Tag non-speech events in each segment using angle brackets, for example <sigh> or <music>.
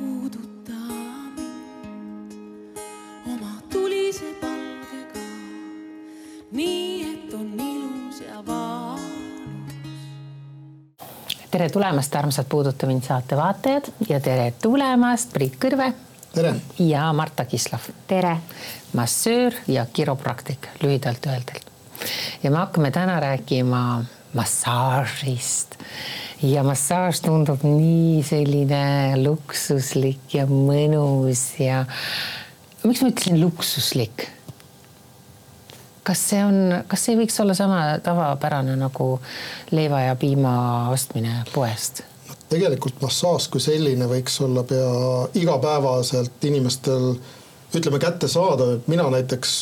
puuduta mind oma tulise palgega, nii et on ilus ja valus. tere tulemast, armsad Puuduta mind saate vaatajad ja tere tulemast, Priit Kõrve tere! ja Marta Kislov. tere! massöör ja kiropraktik lühidalt öeldult. ja me hakkame täna rääkima massaažist ja massaaž tundub nii selline luksuslik ja mõnus ja miks ma ütlesin luksuslik? kas see on, kas see võiks olla sama tavapärane nagu leiva ja piima ostmine poest? tegelikult massaaž kui selline võiks olla pea igapäevaselt inimestel ütleme kättesaadav, et mina näiteks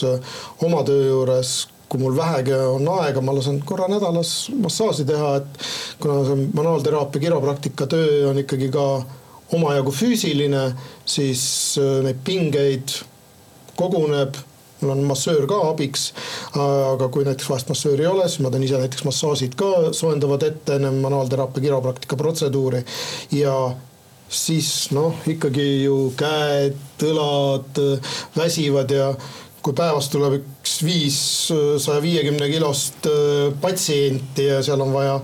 oma töö juures kui mul vähegi on aega, ma lasen korra nädalas massaaži teha, et kuna see manuaalteraapia, kiropraktika töö on ikkagi ka omajagu füüsiline, siis äh, neid pingeid koguneb mul on massöör ka abiks. aga kui näiteks vahest massööri ei ole, siis ma teen ise näiteks massaažid ka soojendavad ette enne manuaalteraapia kiropraktika protseduuri ja siis noh, ikkagi ju käed, õlad väsivad ja kui päevas tuleb üks viis saja viiekümne kilost äh, patsienti ja seal on vaja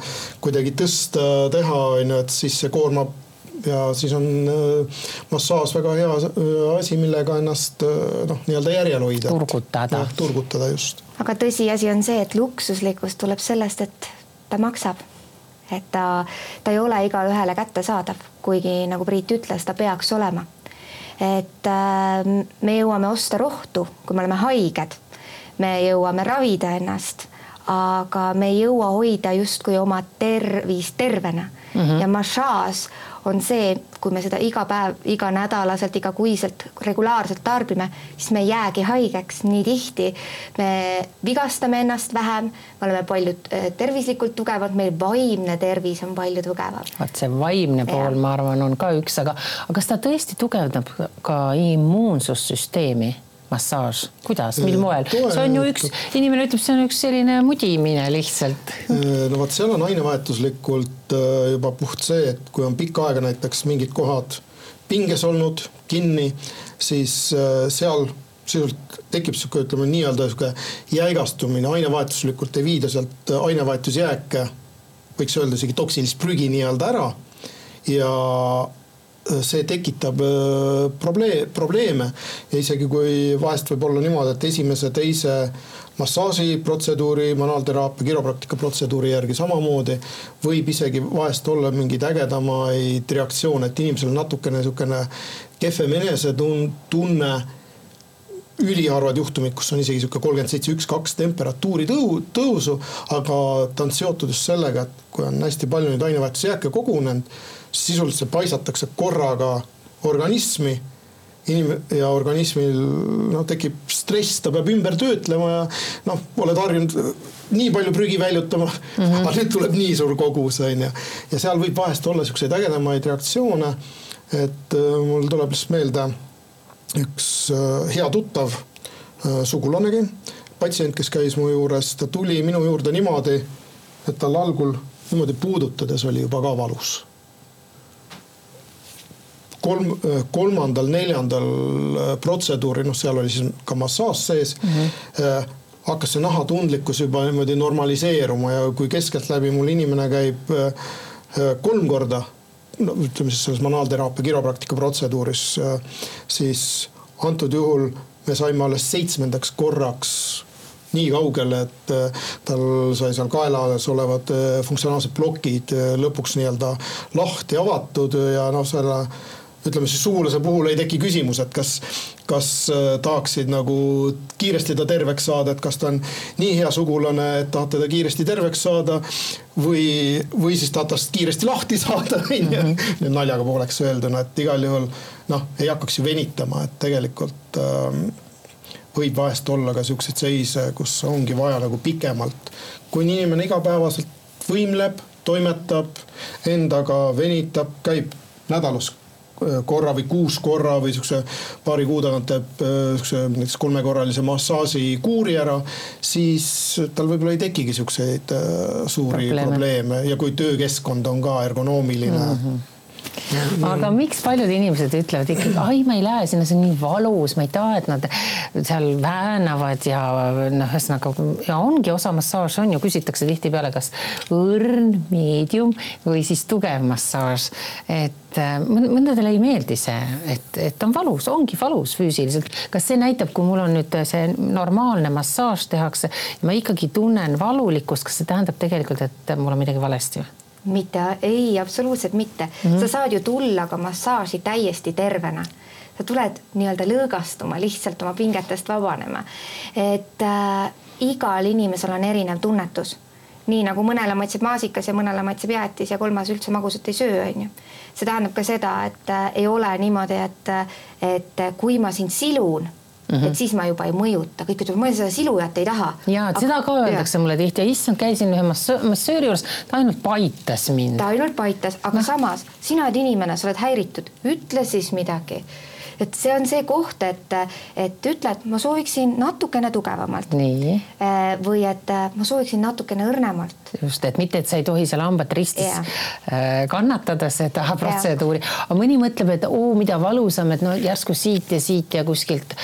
kuidagi tõsta, teha, on ju, et siis see koormab ja siis on äh, massaaž väga hea äh, asi, millega ennast noh, nii-öelda järjel hoida. turgutada. turgutada just. aga tõsiasi on see, et luksuslikkus tuleb sellest, et ta maksab. et ta, ta ei ole igaühele kättesaadav, kuigi nagu Priit ütles, ta peaks olema et ähm, me jõuame osta rohtu, kui me oleme haiged. me jõuame ravida ennast, aga me ei jõua hoida justkui oma tervist tervena mm. -hmm. ja massaaž on see, kui me seda iga päev, iganädalaselt, igakuiselt, regulaarselt tarbime, siis me ei jäägi haigeks nii tihti. me vigastame ennast vähem, me oleme palju äh, tervislikult tugevad, meil vaimne tervis on palju tugevam. vot see vaimne pool, ma arvan, on ka üks, aga, aga kas ta tõesti tugevdab ka immuunsussüsteemi? Massaaž, kuidas, mil moel? see on ju üks, inimene ütleb, see on üks selline mudimine lihtsalt. no vot, seal on ainevahetuslikult äh, juba puht see, et kui on pikka aega näiteks mingid kohad pinges olnud, kinni, siis äh, seal sisuliselt tekib sihuke, ütleme nii-öelda sihuke jäigastumine, ainevahetuslikult ei viida sealt ainevahetusjääke, võiks öelda isegi toksilist prügi nii-öelda ära ja see tekitab äh, probleem, probleeme. Ja isegi kui vahest võib olla niimoodi, et esimese, teise massaažiprotseduuri, manuaalteraapia, kiropraktika protseduuri järgi samamoodi võib isegi vahest olla mingeid ägedamaid reaktsioone, et inimesel on natukene niisugune kehvem enesetunne üliharvad juhtumid, kus on isegi sihuke kolmkümmend seitse, üks, kaks temperatuuri tõu-, tõusu, aga ta on seotud just sellega, et kui on hästi palju neid ainevahetusjääke kogunenud sisuliselt paisatakse korraga organismi inim- ja organismil noh, tekib stress, ta peab ümber töötlema ja noh, oled harjunud nii palju prügi väljutama mm, -hmm. aga nüüd tuleb nii suur kogus, on ju. ja seal võib vahest olla siukseid ägedamaid reaktsioone. et äh, mul tuleb lihtsalt meelde üks äh, hea tuttav äh,, sugulanegi, patsient, kes käis mu juures, ta tuli minu juurde niimoodi, et tal algul niimoodi puudutades oli juba ka valus kolm, kolmandal, neljandal äh, protseduuril, noh, seal oli siis ka massaaž sees mm. -hmm hakkas see nahatundlikkus juba niimoodi normaliseeruma ja kui keskeltläbi mul inimene käib äh, kolm korda, no ütleme siis selles manuaalteraapia kiropraktika protseduuris, siis antud juhul me saime alles seitsmendaks korraks nii kaugele, et tal sai seal kaelas olevad funktsionaalsed plokid lõpuks nii-öelda lahti avatud ja noh, selle ütleme siis sugulase puhul ei teki küsimus, et kas, kas äh, tahaksid nagu kiiresti ta terveks saada, et kas ta on nii hea sugulane, et tahate ta kiiresti terveks saada. või, või siis tahad tast kiiresti lahti saada, <laughs> on ju. Mhm. naljaga pooleks öelduna, et igal juhul noh, ei hakkaks ju venitama, et tegelikult ähm, võib vahest olla ka siukseid seise, kus ongi vaja nagu pikemalt. kui inimene igapäevaselt võimleb, toimetab, endaga venitab, käib nädalas korra või kuus korra või siukse paari kuu tagant teeb äh, siukse näiteks kolmekorralise massaaži kuuri ära, siis tal võib-olla ei tekigi siukseid äh, suuri probleeme. probleeme ja kui töökeskkond on ka ergonoomiline mm. -hmm aga miks paljud inimesed ütlevad ikkagi, ai, ma ei lähe sinna, see on nii valus, ma ei taha, et nad seal väänavad ja noh, ühesõnaga ja ongi osa massaaž on ju, küsitakse tihtipeale, kas õrn, meedium või siis tugev massaaž. et äh, mõndadele ei meeldi see, et, et on valus, ongi valus füüsiliselt. kas see näitab, kui mul on nüüd see normaalne massaaž tehakse ja ma ikkagi tunnen valulikkust, kas see tähendab tegelikult, et mul on midagi valesti või? Mitte, ei, absoluutselt mitte mm. -hmm. sa saad ju tulla ka massaaži täiesti tervena. sa tuled nii-öelda lõõgastuma, lihtsalt oma pingetest vabanema. et äh, igal inimesel on erinev tunnetus. nii nagu mõnele maitseb maasikas ja mõnele maitseb jäätis ja kolmas üldse magusat ei söö, onju. see tähendab ka seda, et äh, ei ole niimoodi, et, et kui ma sind silun Mm -hmm. et siis ma juba ei mõjuta, kõik ütlevad, ma seda silujat ei taha. ja, et seda ka öeldakse mulle tihti ja issand, käisin ühe massööri juures, ta ainult paitas mind. ta ainult paitas, aga no. samas sina oled inimene, sa oled häiritud, ütle siis midagi et see on see koht, et, et ütle, et ma sooviksin natukene tugevamalt. nii. Äh, või et äh, ma sooviksin natukene õrnemalt. just, et mitte, et sa ei tohi seal hambad ristis yeah. Äh, kannatada seda protseduuri yeah., aga mõni mõtleb, et oo, mida valusam, et no järsku siit ja siit ja kuskilt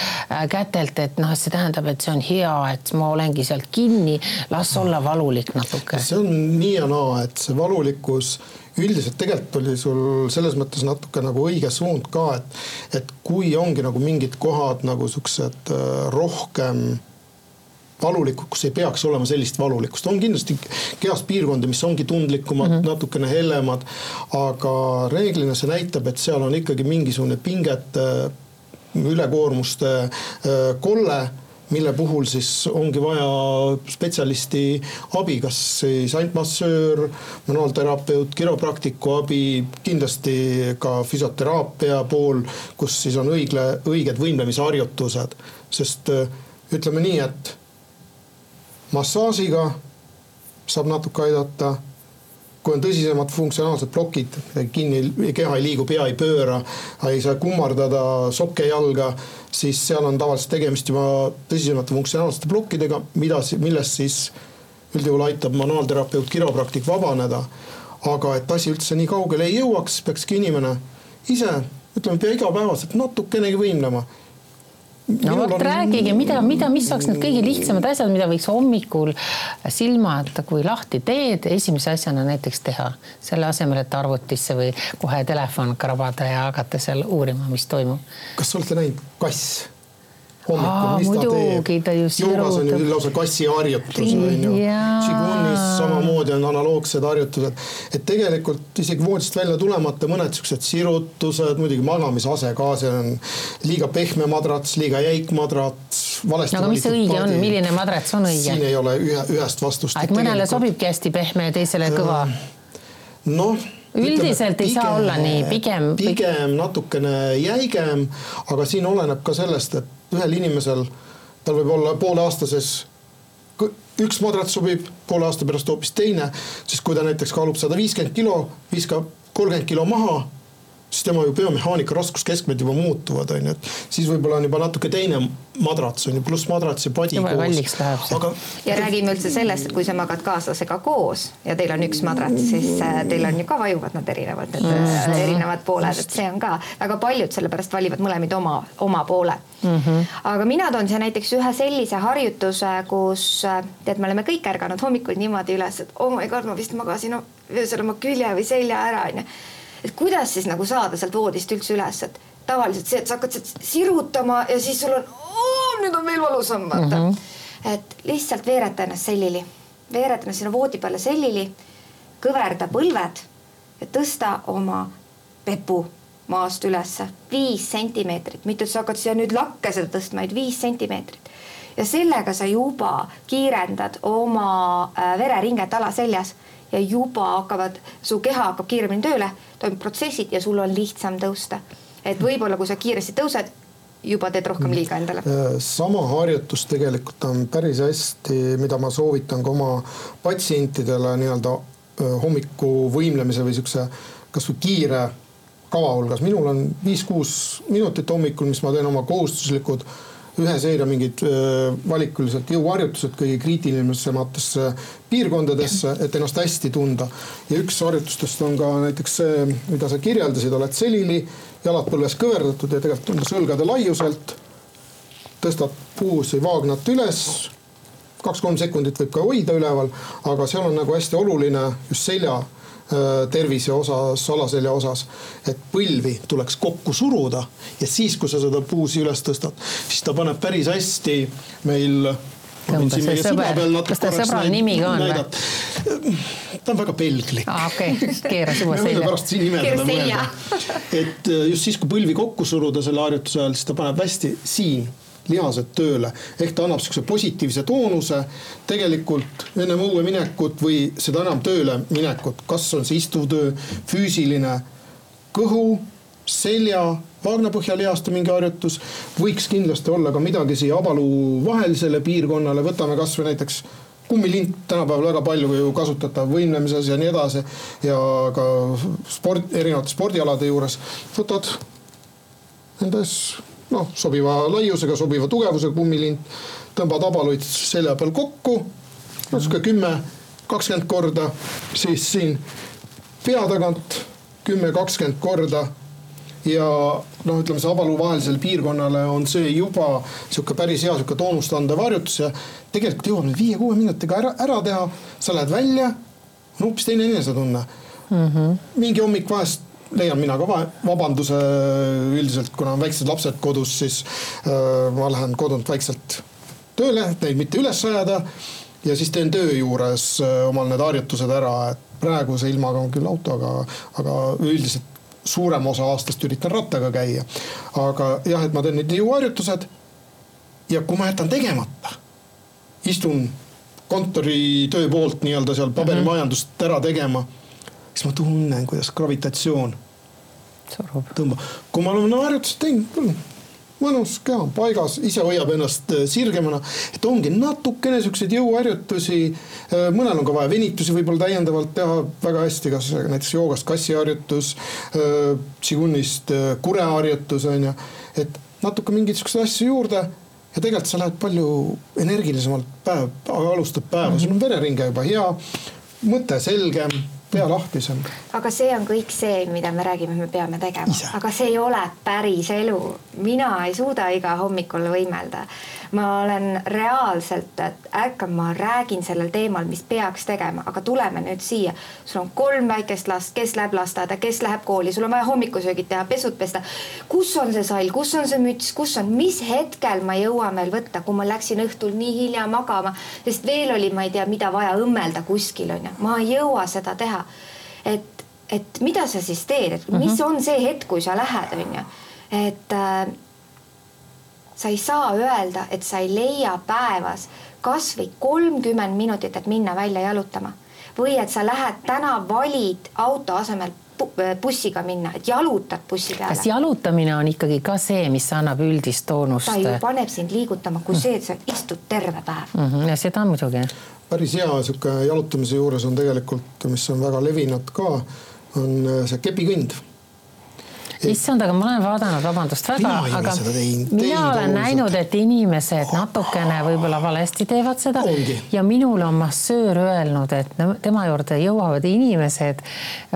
kätelt, et noh, see tähendab, et see on hea, et ma olengi sealt kinni, las olla valulik natuke. see on nii ja naa, et see valulikkus üldiselt tegelikult oli sul selles mõttes natuke nagu õige suund ka, et, et kui ongi nagu mingid kohad nagu siuksed äh, rohkem valulikud, kus ei peaks olema sellist valulikkust, on kindlasti kehas piirkondi, mis ongi tundlikumad mm, -hmm. natukene hellemad. aga reeglina see näitab, et seal on ikkagi mingisugune pingete, ülekoormuste äh, kolle mille puhul siis ongi vaja spetsialisti abi, kas siis ainult massöör, manuaalterapeut, kiropraktiku abi, kindlasti ka füsioteraapia pool, kus siis on õigle, õiged võimlemisharjutused. sest ütleme nii, et massaažiga saab natuke aidata kui on tõsisemad funktsionaalsed plokid, kinni, keha ei liigu, pea ei pööra, ei saa kummardada sokke jalga, siis seal on tavaliselt tegemist juba tõsisemate funktsionaalsete plokkidega, mida, millest siis üldjuhul aitab manuaalterapeut, kiropraktik vabaneda. aga et asi üldse nii kaugele ei jõuaks, peakski inimene ise, ütleme, pea igapäevaselt natukenegi võimlema no vot on... rääkige, mida, mida, mis oleks need kõige lihtsamad asjad, mida võiks hommikul silmad, kui lahti teed, esimese asjana näiteks teha, selle asemel, et arvutisse või kohe telefon krabada ja hakata seal uurima, mis toimub. kas olete näinud kass? Hommikul, mis muidugi, ta teeb. joogas on ju lausa kassiharjutus on ju. Qigunis samamoodi on analoogsed harjutused. et tegelikult isegi voodist välja tulemata mõned siuksed sirutused, muidugi magamisase ka, see on liiga pehme madrats, liiga jäik madrats. no aga mis see õige paadi. on, milline madrats on õige? siin ei ole ühe, ühest vastust. et mõnele sobibki hästi pehme ja teisele kõva? noh üldiselt ütleme, ei saa olla nii, pigem. pigem natukene jäigem, aga siin oleneb ka sellest, et ühel inimesel, tal võib olla pooleaastases üks madrats sobib, poole aasta pärast hoopis teine, siis kui ta näiteks kaalub sada viiskümmend kilo, viskab kolmkümmend kilo maha siis tema ju biomehaanika raskuskeskmed juba muutuvad, on ju, et siis võib-olla on juba natuke teine madrats on ju, pluss madrats ja padi juba koos. aga. ja räägime üldse sellest, et kui sa magad kaaslasega koos ja teil on üks madrats, siis äh, teil on ju ka vajuvad nad erinevalt, need mm -hmm. erinevad pooled, et see on ka väga paljud sellepärast valivad mõlemid oma, oma poole mm. -hmm. aga mina toon siia näiteks ühe sellise harjutuse, kus äh, tead, me oleme kõik ärganud hommikul niimoodi üles, et oh my god, ma vist magasin öösel oma külje või selja ära onju et kuidas siis nagu saada sealt voodist üldse üles, et tavaliselt see, et sa hakkad sealt sirutama ja siis sul on, nüüd on veel valusam vaata mm. -hmm. et lihtsalt veereta ennast sellili, veereta ennast sinna voodi peale sellili, kõverda põlved ja tõsta oma pepu maast ülesse viis sentimeetrit, mitte et sa hakkad siia nüüd lakke seda tõstma, vaid viis sentimeetrit. ja sellega sa juba kiirendad oma äh, vereringet alaseljas ja juba hakkavad, su keha hakkab kiiremini tööle, toimub protsessid ja sul on lihtsam tõusta. et võib-olla, kui sa kiiresti tõused, juba teed rohkem liiga endale. Äh, sama harjutus tegelikult on päris hästi, mida ma soovitan ka oma patsientidele nii-öelda äh, hommiku võimlemise või siukse kasvõi kiire kava hulgas. minul on viis-kuus minutit hommikul, mis ma teen oma kohustuslikud ühe seeria mingid öö, valikuliselt jõuharjutused kõige kriitilisematesse piirkondadesse, et ennast hästi tunda. ja üks harjutustest on ka näiteks see, mida sa kirjeldasid, oled selili, jalad põlves kõverdatud ja tegelikult umbes õlgade laiuselt. tõstad puusi vaagnat üles kaks-kolm sekundit võib ka hoida üleval, aga seal on nagu hästi oluline just selja äh, tervise osas, alaselja osas, et põlvi tuleks kokku suruda ja siis, kui sa seda puusi üles tõstad, siis ta paneb päris hästi meil tõmba see sõber, kas ta sõbra nimi ka on või? ta on väga pelglik. ah, okei okay., keeras uue selja. pärast siin nimedada mõelda. et äh, just siis, kui põlvi kokku suruda selle harjutuse ajal, siis ta paneb hästi siin lihased tööle. ehk ta annab sihukese positiivse toonuse tegelikult ennem õue minekut või seda enam tööle minekut, kas on see istuvtöö, füüsiline, kõhu, selja, vaagnapõhjalihaste mingi harjutus. võiks kindlasti olla ka midagi siia abaluu vahelisele piirkonnale, võtame kasvõi näiteks kummilint tänapäeval väga palju ju kasutatav võimlemises ja nii edasi ja ka sport, erinevate spordialade juures. võtad endas noh, sobiva laiusega, sobiva tugevusega kummilint. tõmbad abaluid selja peal kokku, no sihuke kümme, kakskümmend korda, siis siin pea tagant kümme, kakskümmend korda ja noh, ütleme see abaluu vahelisele piirkonnale on see juba sihuke päris hea sihuke toonust andev harjutus ja tegelikult jõuab nüüd viie-kuue minutiga ära, ära teha. sa lähed välja, on hoopis teine enesetunne mm. -hmm. mingi hommik vahest leian mina ka vabanduse üldiselt, kuna on väiksed lapsed kodus, siis äh, ma lähen kodunt vaikselt tööle, et neid mitte üles ajada. ja siis teen töö juures äh, omal need harjutused ära, et praeguse ilmaga on küll auto, aga, aga üldiselt suurem osa aastast üritan rattaga käia. aga jah, et ma teen need jõuharjutused. ja kui ma jätan tegemata, istun kontoritöö poolt nii-öelda seal paberimajandust ära tegema siis ma tunnen, kuidas gravitatsioon tõmbab. kui ma olen harjutused teinud, mõnus, keha on paigas, ise hoiab ennast äh, sirgemana. et ongi natukene siukseid jõuharjutusi. Äh, mõnel on ka vaja venitusi võib-olla täiendavalt teha väga hästi, kas näiteks joogast kassiharjutus, tsigunist äh, kureharjutus on ju. et natuke mingeid siukseid asju juurde ja tegelikult sa lähed palju energilisemalt päev, alustad päeva mm, -hmm. sul on vereringe juba hea, mõte selgem pea lahtisem. aga see on kõik see, mida me räägime, me peame tegema, aga see ei ole päris elu. mina ei suuda iga hommikul võimelda. ma olen reaalselt, ärkan, ma räägin sellel teemal, mis peaks tegema, aga tuleme nüüd siia. sul on kolm väikest last, kes läheb lasteaeda, kes läheb kooli, sul on vaja hommikusöögid teha, pesud pesta. kus on see sall, kus on see müts, kus on, mis hetkel ma jõuan veel võtta, kui ma läksin õhtul nii hilja magama, sest veel oli, ma ei tea, mida vaja õmmelda kuskil onju, ma ei jõua seda teha teha. et, et mida sa siis teed, et mis mm -hmm. on see hetk, kui sa lähed, on ju, et äh, sa ei saa öelda, et sa ei leia päevas kasvõi kolmkümmend minutit, et minna välja jalutama või et sa lähed täna valid auto asemel bussiga minna, et jalutad bussi peale. kas jalutamine on ikkagi ka see, mis annab üldist toonust? ta ju paneb sind liigutama, kui see, et sa istud terve päev mm. -hmm. ja seda muidugi päris hea sihuke jalutamise juures on tegelikult, mis on väga levinud ka, on äh, see kepikõnd issand, aga ma olen vaadanud, vabandust väga, aga mina olen näinud, et inimesed natukene võib-olla valesti teevad seda Ongi. ja minule on massöör öelnud, et tema juurde jõuavad inimesed,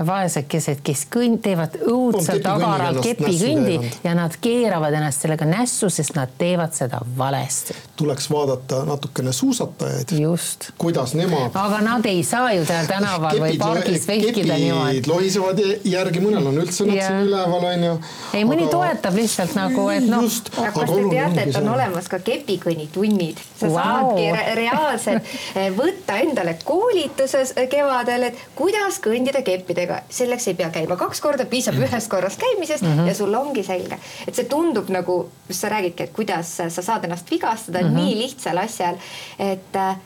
vaesekesed, kes kõnd-, teevad õudselt agaralt kepikõndi ja nad keeravad ennast sellega nässu, sest nad teevad seda valesti. tuleks vaadata natukene suusatajaid. just. kuidas nemad. aga nad ei saa ju seal tänaval kepid, või pargis vehkida niimoodi. lohisevad järgi, mõnel on üldse nad siin üleval onju. ei, mõni aga... toetab lihtsalt nagu, et noh. aga kas te teate, et on olemas ka kepikõnnitunnid, sa wow. saadki re reaalselt võtta endale koolituses kevadel, et kuidas kõndida keppidega, selleks ei pea käima kaks korda, piisab ühest korrast käimisest mm -hmm. ja sul ongi selge, et see tundub nagu, sa räägidki, et kuidas sa saad ennast vigastada mm -hmm. nii lihtsal asjal, et eh,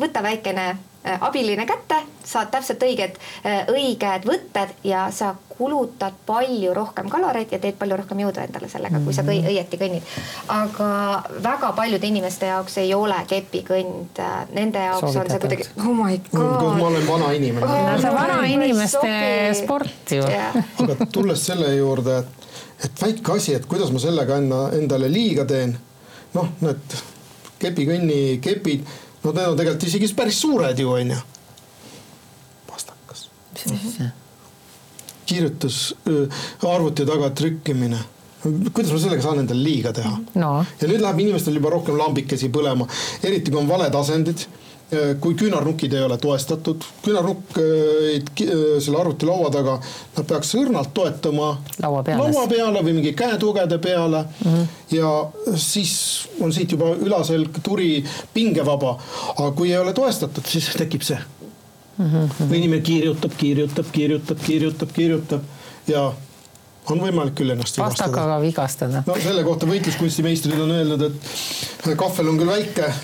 võta väikene Äh, abiline kätte, saad täpselt õiged, äh, õiged võtted ja sa kulutad palju rohkem kaloreid ja teed palju rohkem jõudu endale sellega, kui sa õi mhm. õieti kõnnid. aga väga paljude inimeste jaoks ei ole kepikõnd, äh, nende jaoks on see kuidagi, oh my god. ma olen vana inimene oh,. see on vana inimeste sport ju aga tulles selle juurde, et, et väike asi, et kuidas ma sellega enda, endale liiga teen noh, need kepikõnni kepid, no need on tegelikult isegi päris suured ju onju. pastakas. mis asja? kirjutus arvuti taga trükkimine kuidas ma sellega saan endale liiga teha no.? ja nüüd läheb inimestel juba rohkem lambikesi põlema, eriti kui on valed asendid kui küünarnukid ei ole toestatud, küünarnukk selle arvutilaua taga, nad peaks õrnalt toetama laua peale, laua peale või mingi käetugede peale mm. -hmm. ja siis on siit juba ülaselg, turi pingevaba. aga kui ei ole toestatud, siis tekib see mm. -hmm. või inimene kiirutab, kiirutab, kiirutab, kiirutab, kiirutab ja on võimalik küll ennast vigastada. pastakaga vigastada. no selle kohta võitluskunstimeistrid on öelnud, et kahvel on küll väike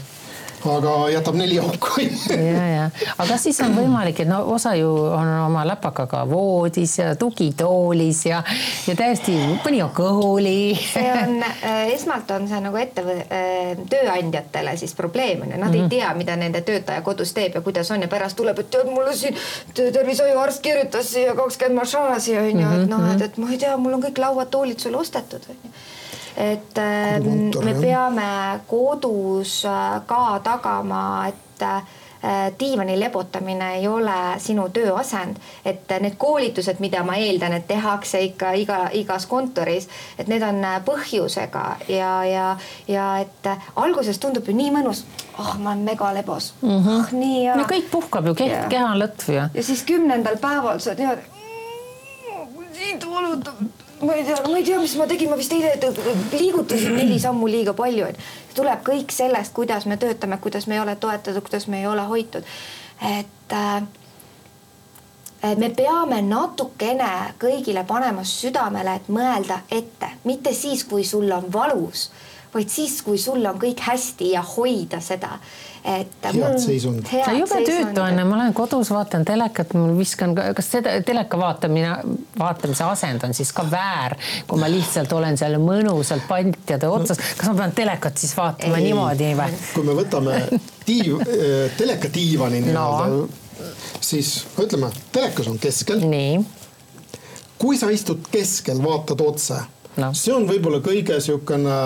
aga jätab neli auku ja, ja, aga siis on võimalik, et no osa ju on oma läpakaga voodis ja tugitoolis ja, ja täiesti, mõni on kõhuli. see on äh,, esmalt on see nagu ette äh, tööandjatele siis probleem on ju, nad mm -hmm. ei mhm. tea, mida nende töötaja kodus teeb ja kuidas on ja pärast tuleb, et tead, mulle siin tervishoiuarst kirjutas siia kakskümmend massaaži on ju, et noh, et, et ma ei tea, mul on kõik lauad-toolid sulle ostetud on ju et Kontor, me peame kodus äh, ka tagama, et äh, diivani lebotamine ei ole sinu tööasend, et need koolitused, mida ma eeldan, et tehakse ikka iga, igas kontoris, et need on äh, põhjusega ja, ja, ja et alguses tundub ju nii mõnus. ah oh,, ma olen megalebos mm. -hmm. Oh, nii hea. no kõik puhkab ju, keha on lõtv ju. ja siis kümnendal päeval sa tead, siit valutab ma ei tea, ma ei tea, mis ma tegin, ma vist eile liigutasin neli sammu liiga palju, et tuleb kõik sellest, kuidas me töötame, kuidas me ei ole toetatud, kuidas me ei ole hoitud. et äh, me peame natukene kõigile panema südamele, et mõelda ette, mitte siis, kui sul on valus, vaid siis, kui sul on kõik hästi ja hoida seda et. head seisund. see on jube tüütu on ju, ma olen kodus, vaatan telekat, mul viskan, kas seda teleka vaatamine, vaatamise asend on siis ka väär, kui ma lihtsalt olen seal mõnusalt pantjade otsas, kas ma pean telekat siis vaatama ei, niimoodi või? kui me võtame tiiv, äh, telekadiivani nii-öelda no., siis ütleme, telekas on keskel. nii. kui sa istud keskel, vaatad otse no., see on võib-olla kõige niisugune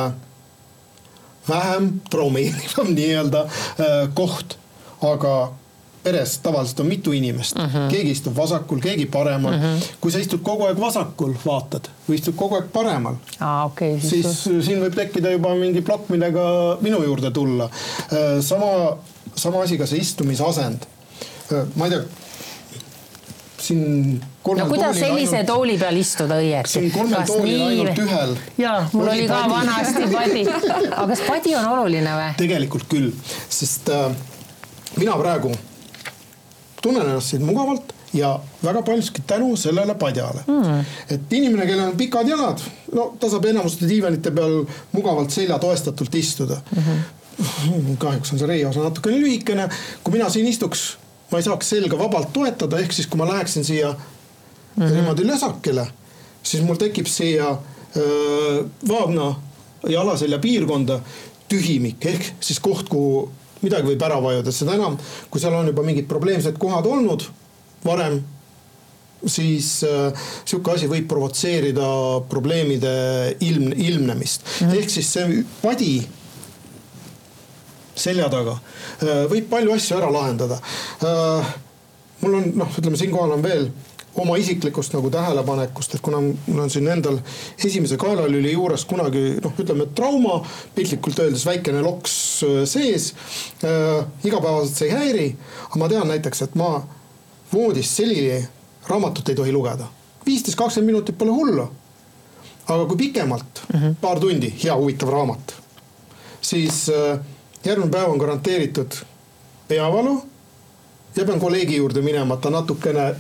vähem traumeerivam <laughs> nii-öelda äh, koht, aga peres tavaliselt on mitu inimest uh, mhm. -huh. keegi istub vasakul, keegi paremal uh. Mhm. -huh. kui sa istud kogu aeg vasakul, vaatad või istud kogu aeg paremal ah,, okay, siis, siis siin võib tekkida juba mingi plokk, millega minu juurde tulla. Äh, sama, sama asi ka see istumisasend. Äh, ma ei tea siin no kuidas sellise ainult, tooli peal istuda õieti? siin kolmel kas toolil nii... ainult ühel. ja, mul oli, oli ka vanasti padi. <laughs> aga kas padi on oluline või? tegelikult küll, sest äh, mina praegu tunnen ennast siin mugavalt ja väga paljuski tänu sellele padjale mm.. et inimene, kellel on pikad jalad, no ta saab enamuste diivanite peal mugavalt selja toestatult istuda mm. -hmm. kahjuks on see reiosa natukene lühikene, kui mina siin istuks ma ei saaks selga vabalt toetada, ehk siis kui ma läheksin siia mm -hmm. niimoodi lösakile, siis mul tekib siia äh, vaagna ja alaselja piirkonda tühimik ehk siis koht, kuhu midagi võib ära vajuda, seda enam, kui seal on juba mingid probleemsed kohad olnud varem siis äh, sihuke asi võib provotseerida probleemide ilm, ilmnemist mm. -hmm. ehk siis see padi selja taga, äh, võib palju asju ära lahendada. Äh, mul on noh, ütleme siinkohal on veel oma isiklikust nagu tähelepanekust, et kuna mul on siin endal esimese kaelalüli juures kunagi noh, ütleme trauma, piltlikult öeldes väikene loks äh, sees äh,. igapäevaselt see ei häiri, aga ma tean näiteks, et ma voodis selili raamatut ei tohi lugeda. viisteist, kakskümmend minutit pole hullu. aga kui pikemalt mm, -hmm. paar tundi, hea huvitav raamat, siis äh, järgmine päev on garanteeritud peavalu ja pean kolleegi juurde minema, et ta natukene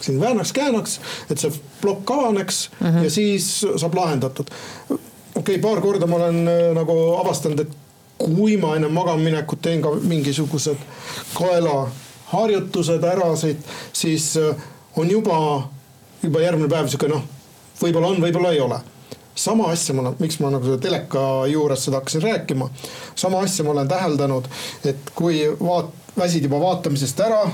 siin väänaks-käänaks, et see plokk avaneks mm -hmm. ja siis saab lahendatud. okei okay,, paar korda ma olen äh, nagu avastanud, et kui ma enne magamaminekut teen ka mingisugused kaelaharjutused ära siit, siis äh, on juba, juba järgmine päev sihuke noh, võib-olla on, võib-olla ei ole sama asja ma, miks ma nagu teleka juures seda hakkasin rääkima. sama asja ma olen täheldanud, et kui vaat-, väsid juba vaatamisest ära,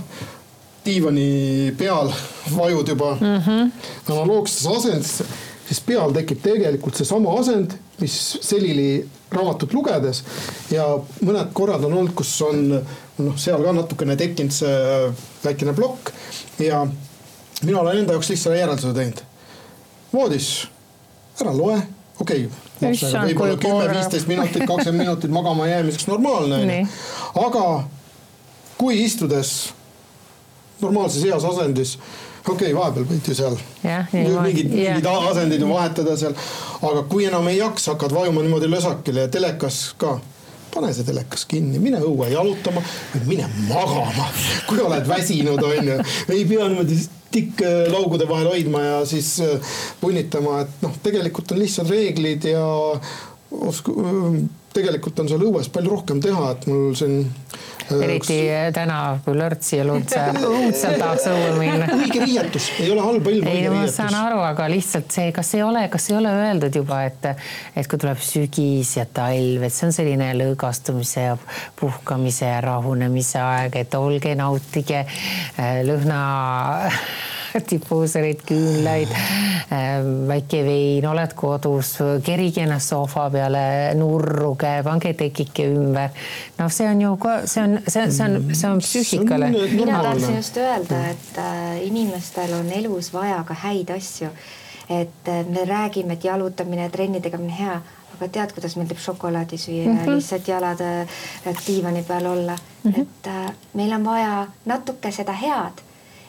diivani peal vajud juba mm -hmm. analoogsesse asendisse, siis peal tekib tegelikult seesama asend, mis selili raamatut lugedes ja mõned korrad on olnud, kus on noh, seal ka natukene tekkinud see väikene plokk ja mina olen enda jaoks lihtsalt järelduse teinud. voodis, ära loe, okei. Okay, võib-olla kümme-viisteist minutit, kakskümmend minutit magama jäämiseks normaalne onju, aga kui istudes normaalses heas asendis okei okay,, vahepeal võid ju seal. Yeah, mingid, mingid asendid ju vahetada seal. aga kui enam ei jaksa, hakkad vajuma niimoodi lösakile ja telekas ka. Pane see telekas kinni, mine õue jalutama või mine magama, kui oled väsinud, onju. ei pea niimoodi tikk laugude vahel hoidma ja siis äh, punnitama, et noh, tegelikult on lihtsad reeglid ja osku-, tegelikult on seal õues palju rohkem teha, et mul siin äh, eriti üks... täna, kui lörtsi ja lundse, <laughs> õudselt tahaks õue minna. õige riietus, ei ole halba ilma. ei, ma saan aru, aga lihtsalt see, kas ei ole, kas ei ole öeldud juba, et, et kui tuleb sügis ja talv, et see on selline lõõgastumise ja puhkamise ja rahunemise aeg, et olge, nautige äh, lõhna difuusorid, küünlaid, ähm, väike vein, oled kodus, kerige ennast sohva peale nurruge, pange tekike ümber. noh, see on ju, see on, see, see on, see on psüühikale. mina tahtsin just öelda, et äh, inimestel on elus vaja ka häid asju. et äh, me räägime, et jalutamine, trenni tegemine hea aga tead, kuidas meeldib šokolaadi süüa mm -hmm. ja lihtsalt jalad äh, diivani peal olla mm. -hmm. et äh, meil on vaja natuke seda head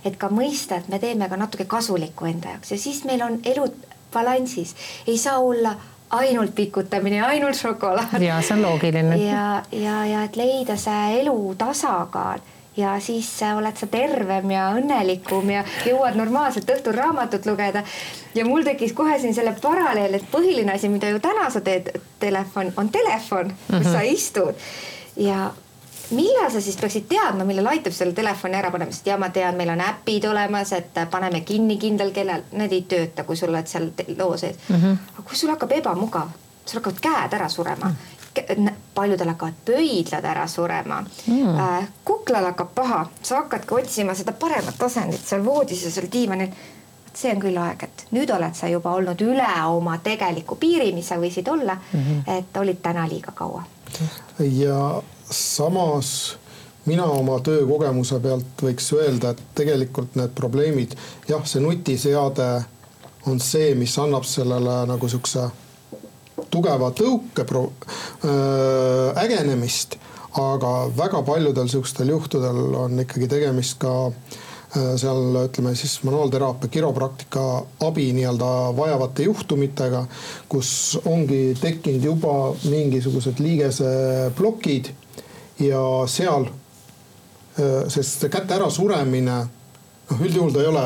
et ka mõista, et me teeme ka natuke kasulikku enda jaoks ja siis meil on elu balansis, ei saa olla ainult pikutamine, ainult šokolaad. ja see on loogiline. ja, ja, ja et leida see elu tasakaal ja siis oled sa tervem ja õnnelikum ja jõuad normaalselt õhtul raamatut lugeda. ja mul tekkis kohe siin selle paralleel, et põhiline asi, mida ju täna sa teed, telefon, on telefon, kus mm -hmm. sa istud ja millal sa siis peaksid teadma, millal aitab selle telefoni ära panema, sest ja ma tean, meil on äpid olemas, et paneme kinni kindlal kellal, need ei tööta, kui sul oled seal loo sees mm. -hmm. aga kui sul hakkab ebamugav, sul hakkavad käed ära surema mm. paljudel hakkavad pöidlad ära surema mm.. Äh, kuklal hakkab paha, sa hakkadki otsima seda paremat asendit seal voodis ja seal diivanil. see on küll aeg, et nüüd oled sa juba olnud üle oma tegeliku piiri, mis sa võisid olla mm. -hmm. et olid täna liiga kaua. ja samas mina oma töökogemuse pealt võiks öelda, et tegelikult need probleemid, jah, see nutiseade on see, mis annab sellele nagu siukse tugeva tõuke pro-, äh, ägenemist. aga väga paljudel sihukestel juhtudel on ikkagi tegemist ka äh, seal ütleme siis manuaalteraapia, kiropraktika abi nii-öelda vajavate juhtumitega, kus ongi tekkinud juba mingisugused liigeseplokid ja seal, äh, sest käte ärasuremine, noh üldjuhul ta ei ole,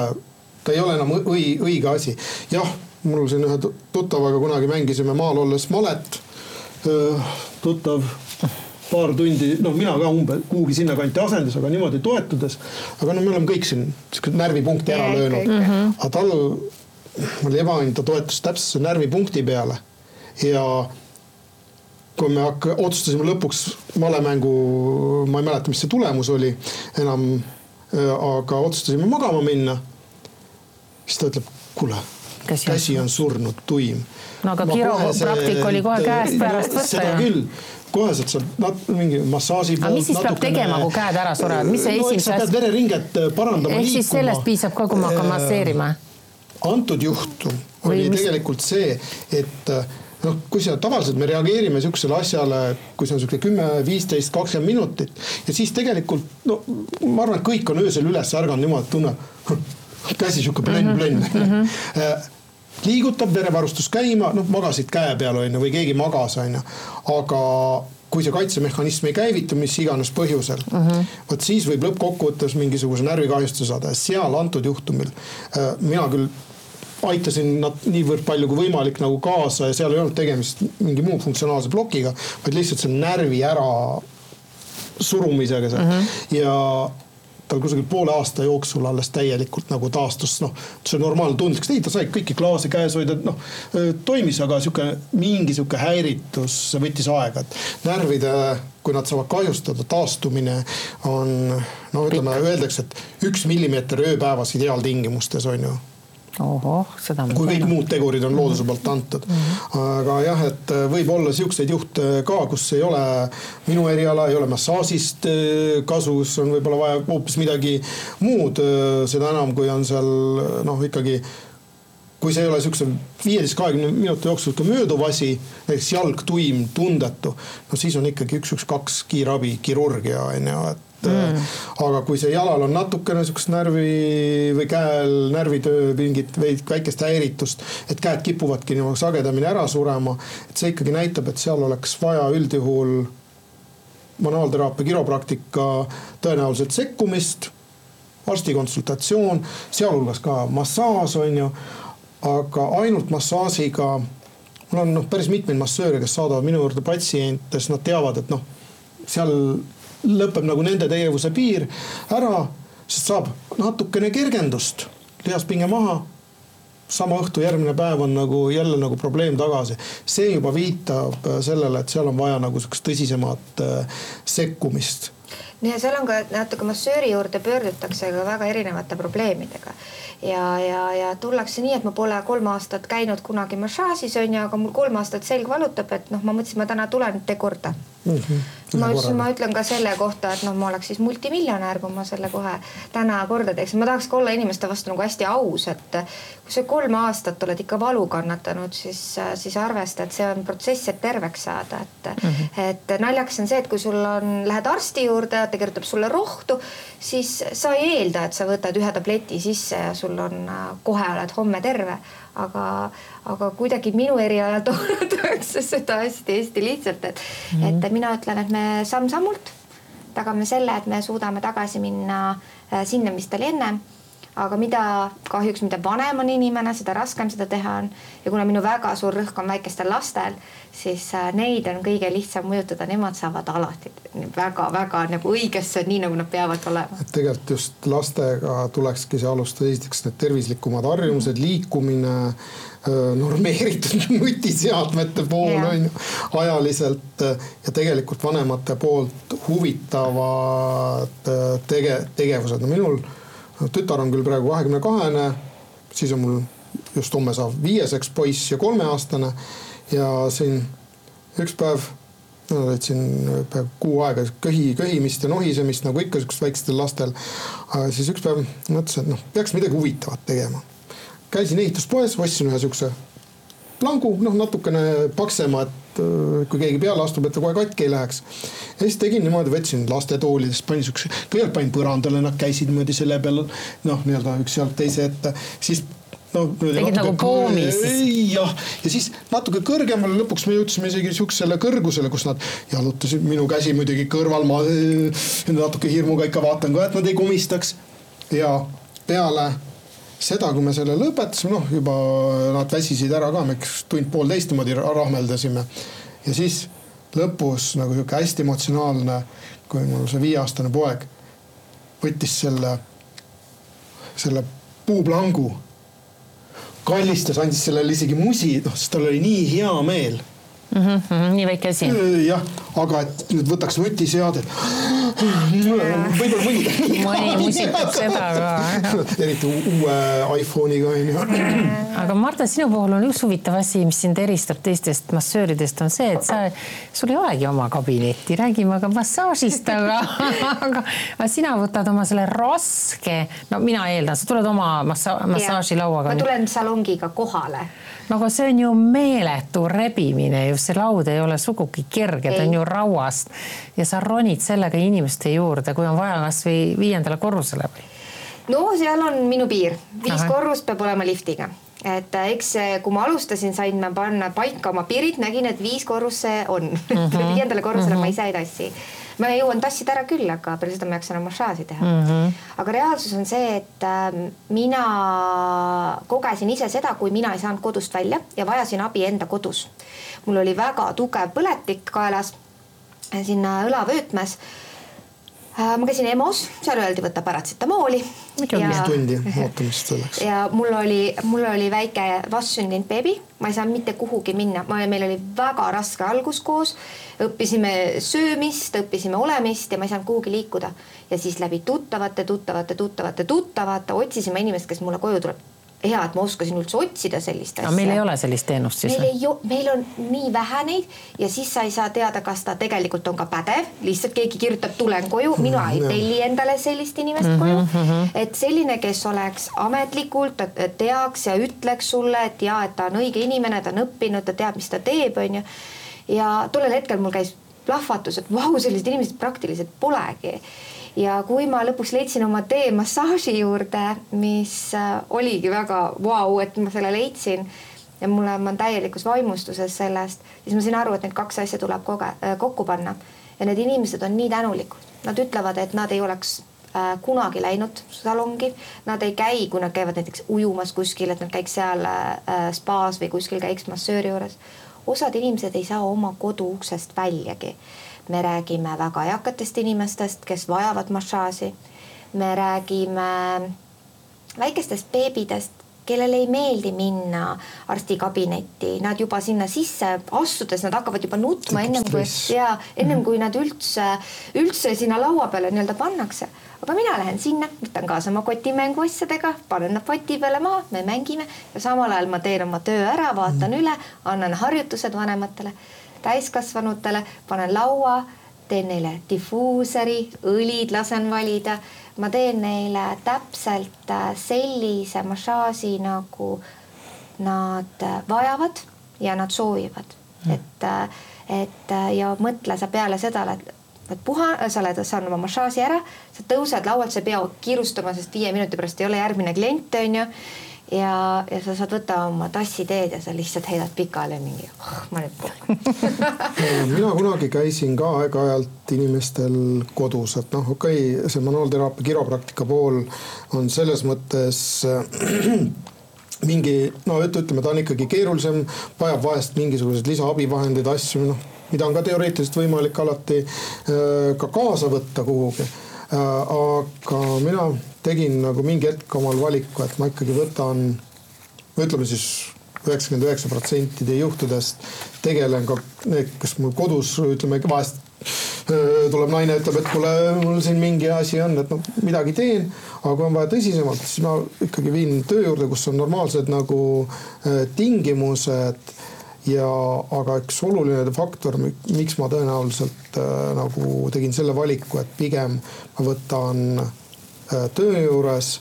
ta ei ole enam õi-, õige asi. jah, mul siin ühe tuttavaga kunagi mängisime maal olles malet. Äh, tuttav paar tundi, no mina ka umbes kuhugi sinnakanti asendus, aga niimoodi toetudes. aga no me oleme kõik siin siukest närvipunkti ära löönud, aga tal oli ebaõnn, ta toetus täpselt närvipunkti peale ja kui me hakka-, otsustasime lõpuks malemängu, ma ei mäleta, mis see tulemus oli enam, äh, aga otsustasime magama minna. siis ta ütleb, kuule, käsi on surnud, tuim. no aga kiropraktik oli kohe käest pärast võtta ju. seda küll koheselt saab nat-, mingi massaaži aga mis siis natukene... peab tegema, kui käed ära surevad, mis see no, esimese asja? vereringet äh, parandama, liikuma. ehk siis sellest piisab ka, kui ma hakkan masseerima? antud juhtum oli mis... tegelikult see, et äh, noh, kui sa tavaliselt me reageerime sihukesele asjale, kui see on sihuke kümme, viisteist, kakskümmend minutit ja siis tegelikult no ma arvan, et kõik on öösel üles ärganud niimoodi, et tunneb käsi sihuke plönn-plönn mm -hmm. liigutab verevarustus käima, noh magasid käe peal on ju või keegi magas on ju, aga kui see kaitsemehhanism ei käivitu, mis iganes põhjusel uh -huh., vot siis võib lõppkokkuvõttes mingisuguse närvikahjustuse saada ja seal antud juhtumil äh, mina küll aitasin nad niivõrd palju kui võimalik nagu kaasa ja seal ei olnud tegemist mingi muu funktsionaalse plokiga, vaid lihtsalt see närvi ära surumisega seal. Mm -hmm. ja tal kusagil poole aasta jooksul alles täielikult nagu taastus, noh, see normaalne tundlikkus, ei ta sai kõiki klaase käes hoida, noh toimis, aga sihuke mingi sihuke häiritus võttis aega, et närvide, kui nad saavad kahjustada, taastumine on no ütleme, öeldakse, et üks millimeeter ööpäevas ideaaltingimustes on ju ohoh, seda kui kõik muud tegurid on looduse poolt antud. aga jah, et võib olla siukseid juhte ka, kus ei ole minu eriala, ei ole massaažist eh, kasu, kus on võib-olla vaja hoopis midagi muud. seda enam, kui on seal noh, ikkagi kui see ei ole siukse viieteist, kahekümne minuti jooksul ka mööduv asi, näiteks jalg tuim, tundetu, no siis on ikkagi üks, üks, kaks kiirabi, kirurgia on ju, et mm.. aga kui see jalal on natukene siukest närvi või käel närvitöö mingit väikest häiritust, et käed kipuvadki niimoodi sagedamini ära surema, et see ikkagi näitab, et seal oleks vaja üldjuhul manuaalteraapia, kiropraktika tõenäoliselt sekkumist, arsti konsultatsioon, sealhulgas ka massaaž on ju aga ainult massaažiga, mul on noh, päris mitmeid massööre, kes saadavad minu juurde patsiente, siis nad teavad, et noh, seal lõpeb nagu nende tegevuse piir ära, sest saab natukene kergendust, lihaspinge maha. sama õhtu järgmine päev on nagu jälle nagu probleem tagasi. see juba viitab sellele, et seal on vaja nagu sihukest tõsisemat äh, sekkumist ja seal on ka natuke massööri juurde pöördutakse ka väga erinevate probleemidega ja, ja, ja tullakse nii, et ma pole kolm aastat käinud kunagi massaažis on ju, aga mul kolm aastat selg valutab, et noh, ma mõtlesin, ma täna tulen, tee korda mm. -hmm. Ma ütlesin, ma ütlen ka selle kohta, et noh, ma oleks siis multimiljonär, kui ma selle kohe täna korda teeks. ma tahaks ka olla inimeste vastu nagu hästi aus, et kui sa kolm aastat oled ikka valu kannatanud, siis, siis arvesta, et see on protsess, et terveks saada, et mm, -hmm. et naljakas on see, et kui sul on, lähed arsti juurde, ta kirjutab sulle rohtu, siis sa ei eelda, et sa võtad ühe tableti sisse ja sul on, kohe oled homme terve aga, aga kuidagi minu erialal <laughs> toodetakse seda hästi-hästi lihtsalt, et mm, -hmm. et mina ütlen, et me samm-sammult tagame selle, et me suudame tagasi minna äh, sinna, mis ta oli ennem aga mida kahjuks, mida vanem on inimene, seda raskem seda teha on. ja kuna minu väga suur rõhk on väikestel lastel, siis äh, neid on kõige lihtsam mõjutada, nemad saavad alati väga-väga nagu õigesse, nii nagu nad peavad olema. et tegelikult just lastega tulekski see alustada esiteks need tervislikumad harjumused, liikumine normeeritud <laughs> nutiseadmete pool on ju ajaliselt ja tegelikult vanemate poolt huvitavad tege-, tegevused, no minul tütar on küll praegu kahekümne kahene, siis on mul just homme saab viieseks poiss ja kolmeaastane ja siin üks päev Nad olid siin kuu aega köhi, köhimist ja nohisemist nagu ikka siukestel väikestel lastel. siis üks päev mõtlesin, et noh, peaks midagi huvitavat tegema. käisin ehituspoes, ostsin ühe siukse plangu, noh natukene paksema, et äh, kui keegi peale astub, et ta kohe katki ei läheks. ja siis tegin niimoodi, võtsin lastetoolidest, panin siukse, kõigepealt panin põrandale, nad käisid niimoodi selle peal noh, nii-öelda üks sealt teise ette, siis no, tegid nagu poomi siis? jah, ja siis natuke kõrgemale, lõpuks me jõudsime isegi siuksele kõrgusele, kus nad jalutasid, minu käsi muidugi kõrval, ma äh, natuke hirmuga ikka vaatan ka, et nad ei komistaks. ja peale seda, kui me selle lõpetasime, noh juba nad väsisid ära ka, me tund-poolteist niimoodi rahmeldasime. ja siis lõpus nagu sihuke hästi emotsionaalne, kui mul see viieaastane poeg võttis selle, selle puuplangu, kallistas, andis sellele isegi musi, noh, sest tal oli nii hea meel mm. -hmm, nii väike asi. jah, aga et nüüd võtaks nutiseadet. Võib-olla mõni. mõni musitab <laughs> seda ka. eriti uue iPhone'iga on ju. aga Marta, sinu puhul on üks huvitav asi, mis sind eristab teistest massööridest, on see, et sa, sul ei olegi oma kabinetti, räägime aga massaažist, aga, <laughs> aga, aga sina võtad oma selle raske, no mina eeldan, sa tuled oma massa-, massaažilauaga. ma tulen salongiga kohale no aga see on ju meeletu rebimine ju, see laud ei ole sugugi kerge, ta on ju rauast ja sa ronid sellega inimeste juurde, kui on vaja kasvõi viiendale korrusele või? no seal on minu piir, viis korrust peab olema liftiga et äh, eks kui ma alustasin, sain ma panna paika oma piirid, nägin, et viis korrus see on <laughs> mm. -hmm. viiendale korrusele mm -hmm. ma ise ei tassi ma jõuan tassida ära küll, aga peale seda ma ei jaksa enam massaaži teha mm. -hmm. aga reaalsus on see, et äh, mina kogesin ise seda, kui mina ei saanud kodust välja ja vajasin abi enda kodus. mul oli väga tugev põletik kaelas, sinna õlavöötmes Äh, ma käisin EMO-s, seal öeldi, võta paratsetamooli. viis tundi <laughs> ootamist selleks. ja mul oli, mul oli väike vastsündinud beebi, ma ei saanud mitte kuhugi minna, ma, meil oli väga raske algus koos. õppisime söömist, õppisime olemist ja ma ei saanud kuhugi liikuda. ja siis läbi tuttavate, tuttavate, tuttavate, tuttavate otsisime inimest, kes mulle koju tuleb hea, et ma oskasin üldse otsida sellist asja. aga meil ei ole sellist teenust siis? meil ei, meil on nii vähe neid ja siis sa ei saa teada, kas ta tegelikult on ka pädev, lihtsalt keegi kirjutab, tulen koju, mina ei telli endale sellist inimest mm -hmm, koju mm. -hmm. et selline, kes oleks ametlikult, teaks ja ütleks sulle, et ja, et ta on õige inimene, ta on õppinud, ta teab, mis ta teeb, onju. ja tollel hetkel mul käis plahvatus, et vau, sellised inimesed praktiliselt polegi ja kui ma lõpuks leidsin oma tee massaaži juurde, mis äh, oligi väga vau, et ma selle leidsin ja mulle, ma olen täielikus vaimustuses sellest, siis ma sain aru, et need kaks asja tuleb koge, äh, kokku panna. Ja need inimesed on nii tänulikud, nad ütlevad, et nad ei oleks äh, kunagi läinud salongi, nad ei käi, kui nad käivad näiteks ujumas kuskil, et nad käiks seal spaas või kuskil käiks massööri juures. osad inimesed ei saa oma kodu uksest väljagi me räägime väga eakatest inimestest, kes vajavad massaaži. me räägime väikestest beebidest, kellele ei meeldi minna arstikabinetti, nad juba sinna sisse astudes, nad hakkavad juba nutma ennem kui ja ennem kui nad üldse, üldse sinna laua peale nii-öelda pannakse. aga mina lähen sinna, võtan kaasa oma koti mänguasjadega, panen nad poti peale maha, me mängime. Ja samal ajal ma teen oma töö ära, vaatan üle, annan harjutused vanematele täiskasvanutele, panen laua, teen neile difuuseri, õlid lasen valida. ma teen neile täpselt äh, sellise massaaži, nagu nad äh, vajavad ja nad soovivad mm., et, äh, et ja mõtle sa peale seda, et et puha, sa oled saanud oma massaaži ära, sa tõused laualt, sa ei pea kiirustama, sest viie minuti pärast ei ole järgmine klient, onju ja, ja sa saad võtta oma tassi teed ja sa lihtsalt heidad pikali mingi oh,, ma nüüd mina kunagi käisin ka aeg-ajalt inimestel kodus, et noh, okei okay,, see manuaalteraapia kiropraktika pool on selles mõttes <clears throat> mingi no ütleme, ta on ikkagi keerulisem, vajab vahest mingisuguseid lisaabivahendeid, asju, noh, mida on ka teoreetiliselt võimalik alati äh, ka kaasa võtta kuhugi äh,. aga mina tegin nagu mingi hetk omal valiku, et ma ikkagi võtan, ütleme siis üheksakümmend üheksa protsentide juhtudest tegelen ka kes mul kodus ütleme vahest tuleb naine, ütleb, et kuule, mul siin mingi asi on, et noh, midagi teen, aga kui on vaja tõsisemalt, siis ma ikkagi viin töö juurde, kus on normaalsed nagu tingimused ja, aga üks oluline faktor, miks ma tõenäoliselt äh, nagu tegin selle valiku, et pigem ma võtan töö juures,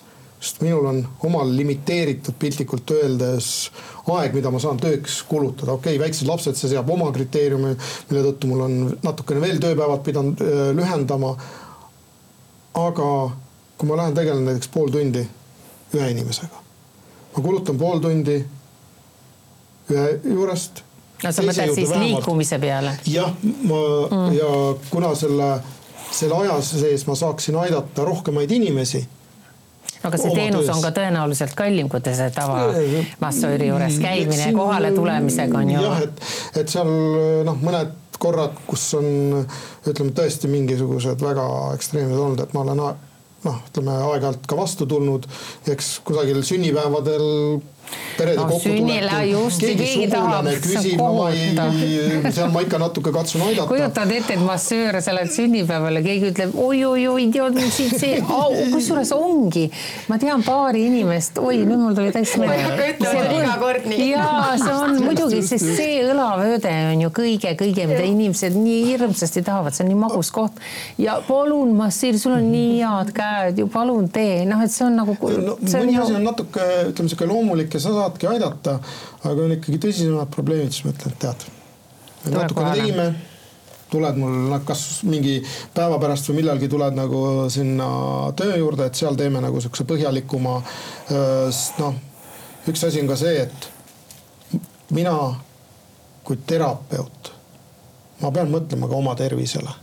sest minul on omal limiteeritud piltlikult öeldes aeg, mida ma saan tööks kulutada, okei okay,, väiksed lapsed, see seab oma kriteeriumi, mille tõttu mul on natukene veel tööpäevad pidanud äh, lühendama. aga kui ma lähen tegelen näiteks pool tundi ühe inimesega, ma kulutan pool tundi ühe juurest no sa mõtled siis vähemalt. liikumise peale? jah, ma mm. ja kuna selle selle aja sees ma saaksin aidata rohkemaid inimesi aga see teenus töös. on ka tõenäoliselt kallim, kui te see tavamassööri juures käimine siin, kohale tulemisega on ju. jah, et, et seal noh, mõned korrad, kus on ütleme tõesti mingisugused väga ekstreemsed olnud, et ma olen noh, ütleme aeg-ajalt ka vastu tulnud, eks kusagil sünnipäevadel perede no, kokkutuleku, keegi sugulane küsib, no ma ei, seal ma ikka natuke katsun aidata. kujutad ette, et massöör, sa lähed sünnipäevale, keegi ütleb oi-oi-oi, tead mul siit see <laughs> au, kusjuures ongi, ma tean paari inimest, oi nüüd mul tuli täiesti meelde. iga kord nii. jaa, see on muidugi, sest see õlavööde on ju kõige-kõige, mida inimesed nii hirmsasti tahavad, see on nii magus koht ja palun massiir, sul on nii head käed ju, palun tee, noh, et see on nagu no,. mõni asi on natuke, ütleme sihuke loomulik ja sa saadki aidata, aga on ikkagi tõsisemad probleemid, siis ma ütlen, et tead, natukene tegime, tuled mul kas mingi päeva pärast või millalgi tuled nagu sinna töö juurde, et seal teeme nagu siukse põhjalikuma. sest noh, üks asi on ka see, et mina kui terapeut, ma pean mõtlema ka oma tervisele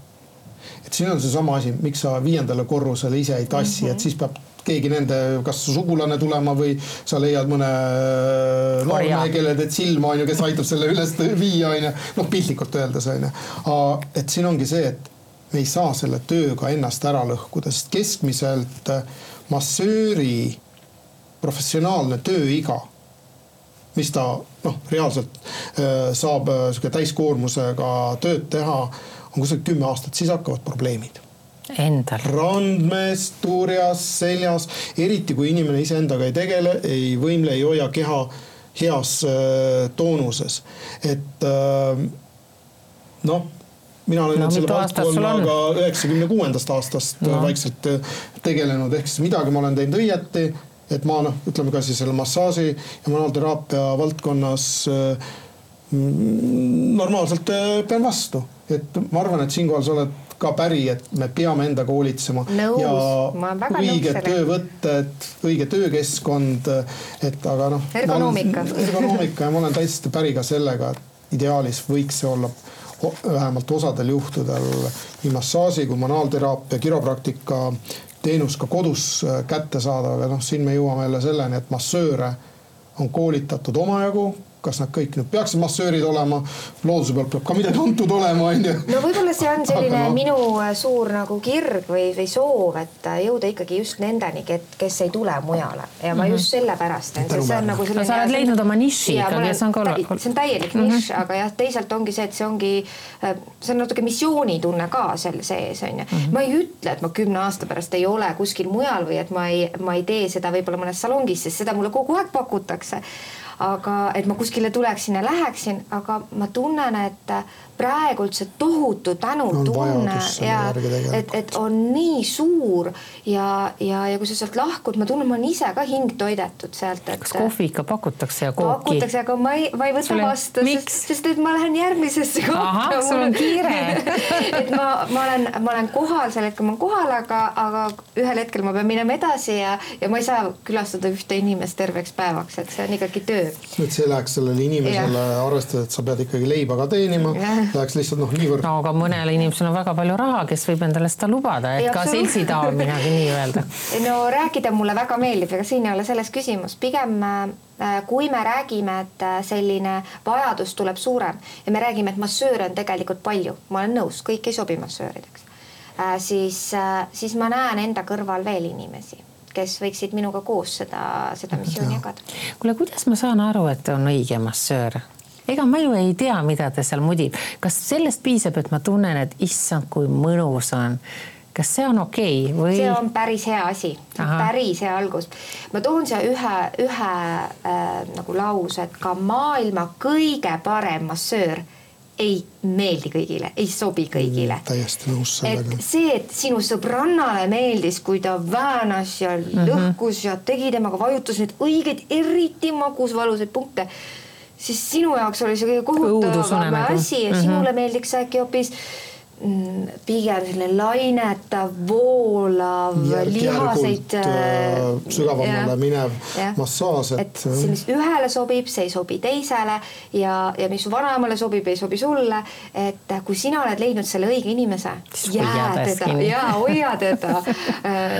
et siin on seesama asi, miks sa viiendale korrusele ise ei tassi mm, -hmm. et siis peab keegi nende, kas sugulane tulema või sa leiad mõne noormehe, kellele teed silma, on ju, kes aitab selle üles viia, on ju. noh, piltlikult öeldes, on ju. et siin ongi see, et me ei saa selle tööga ennast ära lõhkuda, sest keskmiselt massööri professionaalne tööiga mis ta noh, reaalselt äh, saab äh, sihuke täiskoormusega tööd teha, on kusagil kümme aastat, siis hakkavad probleemid Endal. randmes, turjas, seljas, eriti kui inimene iseendaga ei tegele, ei võimle, ei hoia keha heas äh, toonuses, et äh, noh mina olen no, selle valdkonnaga üheksakümne kuuendast aastast no. vaikselt äh, tegelenud, ehk siis midagi ma olen teinud õieti, et ma noh, ütleme ka siis selle massaaži ja manuaalteraapia valdkonnas äh, normaalselt äh, pean vastu, et ma arvan, et siinkohal sa oled ka päri, et me peame endaga hoolitsema. ja õiged töövõtted, õige töökeskkond, et aga noh. ergonoomika. <laughs> ergonoomika ja ma olen täiesti päri ka sellega, et ideaalis võiks see olla vähemalt osadel juhtudel nii massaaži kui manuaalteraapia, kiropraktika teenus ka kodus äh, kättesaadav ja noh, siin me jõuame jälle selleni, et massööre on koolitatud omajagu kas nad kõik nüüd peaksid massöörid olema, looduse pealt peab ka midagi antud olema, on ju. no võib-olla see on selline no. minu äh, suur nagu kirg või, või soov, et äh, jõuda ikkagi just nendeni, kes ei tule mujale ja ma mm -hmm. just sellepärast, et see on nagu selline. sa oled leidnud oma niši ikkagi, see on ka oluline. see on täielik mm -hmm. nišš, aga jah, teisalt ongi see, et see ongi, äh, see on natuke missioonitunne ka seal sees on ju mm. -hmm. ma ei ütle, et ma kümne aasta pärast ei ole kuskil mujal või et ma ei, ma ei tee seda võib-olla mõnes salongis, sest seda mulle kogu aeg pakutakse aga et ma kuskile tuleksin ja läheksin, aga ma tunnen, et praegult see tohutu tänutunne ja et, et on nii suur ja, ja, ja kui sa sealt lahkud, ma tunnen, ma olen ise ka hing toidetud sealt, et. kas kohvi ikka pakutakse ja kooki? pakutakse, aga ma ei, ma ei võta Sule... vastu, sest, sest et ma lähen järgmisesse kohta. sul on kiire <laughs> et ma, ma olen, ma olen kohal, sel hetkel ma olen kohal, aga, aga ühel hetkel ma pean minema edasi ja, ja ma ei saa külastada ühte inimest terveks päevaks, et see on ikkagi töö. Et see läheks sellele inimesele, arvestades, et sa pead ikkagi leiba ka teenima läheks lihtsalt noh, niivõrd. no aga mõnel inimesel on väga palju raha, kes võib endale seda lubada, et ka seltsidaamine nii-öelda. <laughs> no rääkida mulle väga meeldib, ega siin ei ole selles küsimus, pigem äh, kui me räägime, et äh, selline vajadus tuleb suurem ja me räägime, et massööre on tegelikult palju, ma olen nõus, kõik ei sobi massöörideks, äh, siis, siis ma näen enda kõrval veel inimesi kes võiksid minuga koos seda, seda missiooni jagada. kuule, kuidas ma saan aru, et on õige massöör? ega ma ju ei tea, mida ta seal mudib. kas sellest piisab, et ma tunnen, et issand, kui mõnus on? kas see on okei okay, või? see on päris hea asi, päris hea algus. ma toon siia ühe, ühe äh, nagu lause, et ka maailma kõige parem massöör ei meeldi kõigile, ei sobi kõigile mm,. täiesti nõus sellega. et see, et sinu sõbrannale meeldis, kui ta väänas ja mm -hmm. lõhkus ja tegi temaga, vajutas neid õigeid, eriti magusvalusaid punkte siis sinu jaoks oli see kõige kohutavam asi ja mm -hmm. sinule meeldiks äkki hoopis pigem selline lainetav, voolav, lihaseid. Äh, äh, sügavamale minev ja. massaaž, et. et see, mis ühele sobib, see ei sobi teisele ja, ja mis su vanaemale sobib, ei sobi sulle. et kui sina oled leidnud selle õige inimese, jää teda ja hoia teda äh,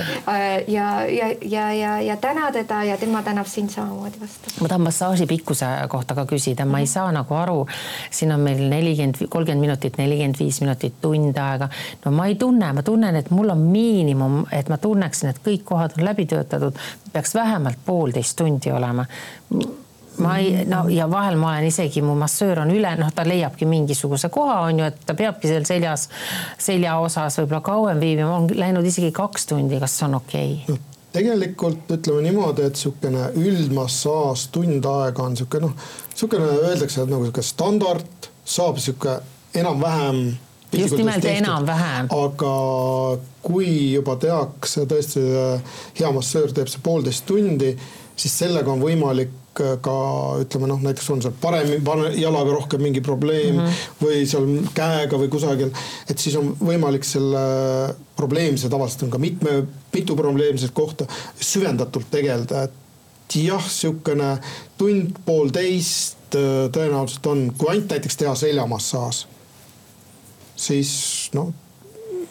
ja, ja, ja, ja, ja täna teda ja tema tänab sind samamoodi vastu. ma tahan massaaži pikkuse kohta ka küsida, ma ei mhm. saa nagu aru, siin on meil nelikümmend, kolmkümmend minutit, nelikümmend viis minutit tund aega. no ma ei tunne, ma tunnen, et mul on miinimum, et ma tunneksin, et kõik kohad on läbi töötatud, peaks vähemalt poolteist tundi olema ma ei, no ja vahel ma olen isegi, mu massöör on üle, noh, ta leiabki mingisuguse koha, on ju, et ta peabki seal seljas, selja osas võib-olla kauem viibima, on läinud isegi kaks tundi, kas see on okei okay? no.? tegelikult ütleme niimoodi, et niisugune üldmassaaž tund aega on niisugune noh, niisugune öeldakse, et nagu niisugune standard saab niisugune enam-vähem just nimelt enam-vähem. aga kui juba tehakse tõesti hea massöör teeb see poolteist tundi, siis sellega on võimalik ka ütleme noh, näiteks on seal parem jalaga rohkem mingi probleem mm -hmm. või seal käega või kusagil, et siis on võimalik selle probleemse, tavaliselt on ka mitme, mitu probleemset kohta süvendatult tegeleda, et jah, niisugune tund-poolteist tõenäoliselt on, kui ainult näiteks teha seljamassaaž siis noh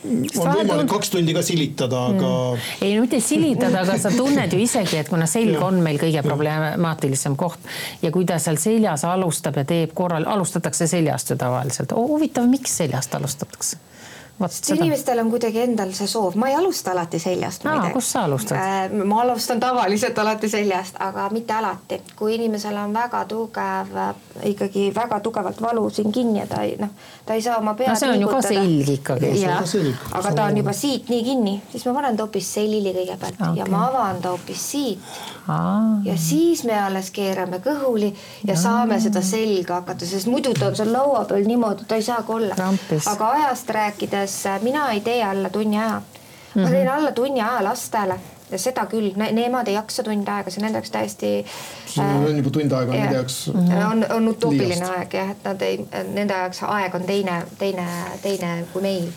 on võimalik kaks tundi ka silitada, aga mm.. ei no mitte silitada, aga sa tunned ju isegi, et kuna selg on meil kõige problemaatilisem koht ja kui ta seal seljas alustab ja teeb korral, alustatakse seljast ju tavaliselt. huvitav, miks seljast alustatakse? seda, inimestel on kuidagi endal see soov, ma ei alusta alati seljast. Aa, kust sa alustad? ma alustan tavaliselt alati seljast, aga mitte alati. kui inimesel on väga tugev, ikkagi väga tugevalt valu siin kinni ja ta ei noh, ta ei saa oma pead No see on ju ka selg ikkagi. See on jah ka selg., aga ta on juba siit nii kinni, siis ma panen ta hoopis selili kõigepealt okay. ja ma avan ta hoopis siit aa, ja siis me alles keerame kõhuli ja saame seda selga hakata, sest muidu ta on seal laua peal niimoodi, ta ei saagi olla aga ajast rääkides, mina ei tee alla tunni aja. ma Mhm. teen alla tunni aja lastele ja seda küll, nemad ei jaksa tund aega, see on nende jaoks täiesti. see on juba tund aega nende jaoks on, on utoopiline liiast. aeg jah, et nad ei, nende jaoks aeg on teine, teine, teine kui meil.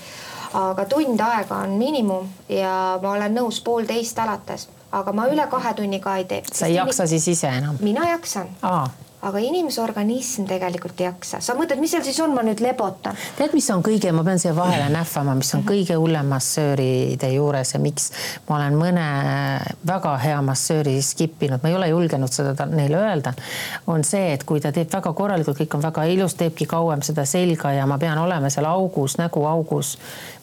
aga tund aega on miinimum ja ma olen nõus poolteist alates, aga ma üle kahe tunni ka ei tee. sa ei jaksa siis ise enam? mina jaksan, aa, aga inimese organism tegelikult ei jaksa, sa mõtled, mis seal siis on, ma nüüd lebotan. tead, mis on kõige, ma pean siia vahele nähvama, mis on kõige hullem massööride juures ja miks ma olen mõne väga hea massööri skip inud, ma ei ole julgenud seda neile öelda, on see, et kui ta teeb väga korralikult, kõik on väga ilus, teebki kauem seda selga ja ma pean olema seal augus, näguaugus.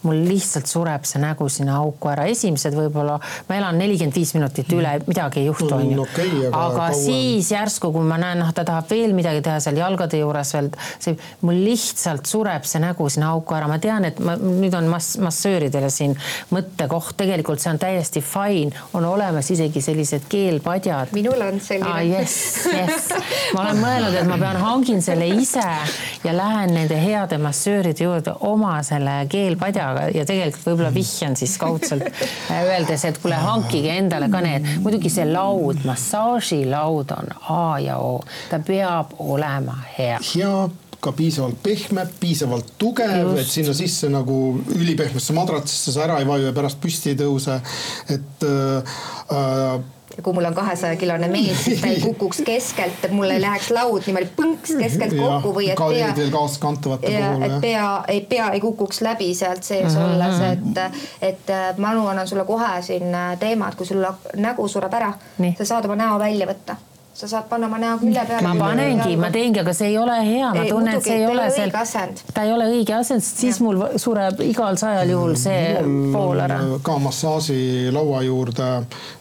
Mul lihtsalt sureb see nägu sinna auku ära, esimesed võib-olla ma elan nelikümmend viis minutit üle, midagi ei juhtu, Mm, onju. aga aga siis järsku, kui ma näen, noh, ta tahab veel midagi teha seal jalgade juures veel, see mul lihtsalt sureb see nägu sinna auku ära, ma tean, et ma nüüd on mass, massööridele siin mõttekoht, tegelikult see on täiesti fine, on olemas isegi sellised keelpadjad. minul on selline. Aa, jess, jess, ma olen mõelnud, et ma pean, hangin selle ise ja lähen nende heade massööride juurde oma selle keelpadjaga ja tegelikult võib-olla vihjan siis kaudselt äh, öeldes, et kuule, hankige endale ka need, muidugi see laud, massaažilaud on A ja O, ta peab olema hea. hea, ka piisavalt pehme, piisavalt tugev, et sinna sisse nagu ülipehmesse madratsisse sa ära ei vaju ja pärast püsti ei tõuse. et äh, äh, ja kui mul on kahesaja kilone mees, siis ta ei <laughs> kukuks keskelt, et mul ei läheks laud niimoodi põnks keskelt kokku või et pea veel kaaskantavate ja puhul et pea, ei pea ei kukuks läbi sealt sees Mhm. olles, et, et äh, ma annan sulle kohe siin äh, teema, et kui sul nägu sureb ära sa saad oma näo välja võtta, sa saad panna oma näo külje peale. ma panengi, ma teengi, aga see ei ole hea, ma tunnen, et see ei ta ei ole seal ta ei ole õige asend, sest siis mul sureb igal sajal juhul see pool ära. ka massaažilaua juurde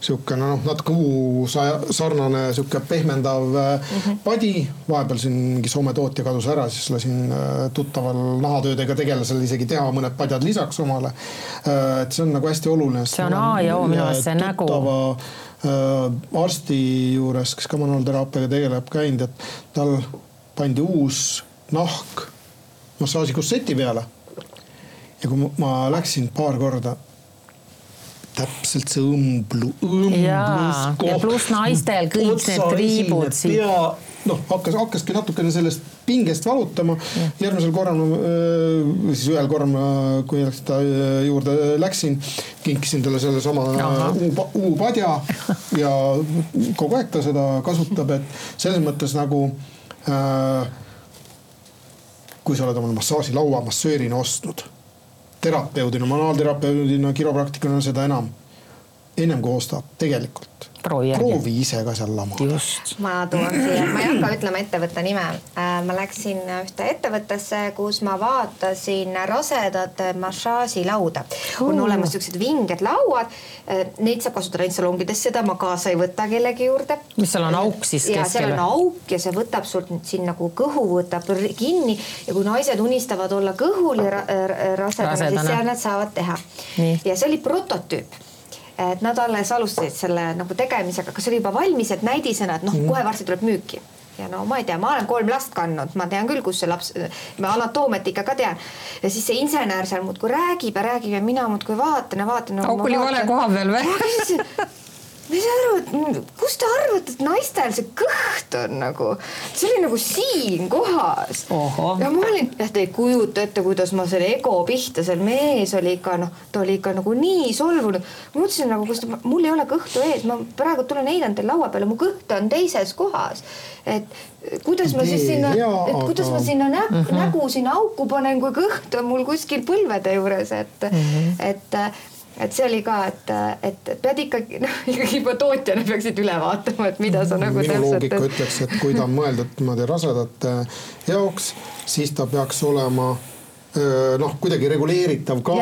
siukene noh, natuke uu sa- sarnane sihuke pehmendav mm. -hmm. padi. vahepeal siin mingi Soome tootja kadus ära, siis lasin äh, tuttaval nahatöödega tegelasel isegi teha mõned padjad lisaks omale. et see on nagu hästi oluline. See on A ja O minu meelest, see nägu. Äh, arsti juures, kes ka manuaalteraapiaga tegeleb, käinud, et tal pandi uus nahk massaažikusseti peale. Ja kui ma läksin paar korda, täpselt see õmblu, õmbluskoht. ja pluss naistel kõik need triibud pea, noh, hakkas, hakkaski natukene sellest pingest valutama. järgmisel korral, siis ühel korral ma, kui ta juurde läksin, kinkisin talle sellesama U-padja <laughs> ja kogu aeg ta seda kasutab, et selles mõttes nagu äh, kui sa oled omale massaažilaua massöörina ostnud, terapeudina, manuaalterapeudina, kiropraktikuna seda enam. ennem kui ostad, tegelikult proovi järgi. proovi ise ka seal lama. just, ma toon siia, ma ei hakka ütlema ettevõtte nime. ma läksin ühte ettevõttesse, kus ma vaatasin rasedate massaažilauda. on Oo. olemas siuksed vinged lauad, neid saab kasutada ainult salongides, seda ma kaasa ei võta kellegi juurde. mis seal on auk siis ja seal keskel on? auk ja see võtab sult siin nagu kõhu võtab kinni ja kui naised unistavad olla kõhuli ra ra- rasedana, siis Rasedana. seal nad saavad teha ja see oli prototüüp et nad alles alustasid selle nagu tegemisega, kas oli juba valmis, et näidisena, et noh, kohe varsti tuleb müüki ja no ma ei tea, ma olen kolm last kandnud, ma tean küll, kus see laps, ma anatoomiat ikka ka tean. ja siis see insener seal muudkui räägib ja räägib ja mina muudkui vaatan ja vaatan. Auk oli vale koha peal või? Saa aru, et kust te arvate, et naistel see kõht on nagu, see oli nagu siin kohas. Ohoh. ja ma olin, jah, te ei kujuta ette, kuidas ma selle ego pihta, seal mees oli ikka noh, ta oli ikka nagu nii solvunud. ma mõtlesin nagu, kas ta, mul ei ole kõhtu ees, ma praegu tulen heidan teil laua peale, mu kõht on teises kohas. et kuidas ma siis sinna, et kuidas ma sinna nä Mhm. nägu sinna auku panen, kui kõht on mul kuskil põlvede juures, et mm. -hmm. et et see oli ka, et, et pead ikkagi noh, <laughs> ikkagi juba tootjana peaksid üle vaatama, et mida sa nagu minu loogika täpselt. ütleks, et kui ta on mõeldud niimoodi rasedate jaoks, siis ta peaks olema noh, kuidagi reguleeritav ka.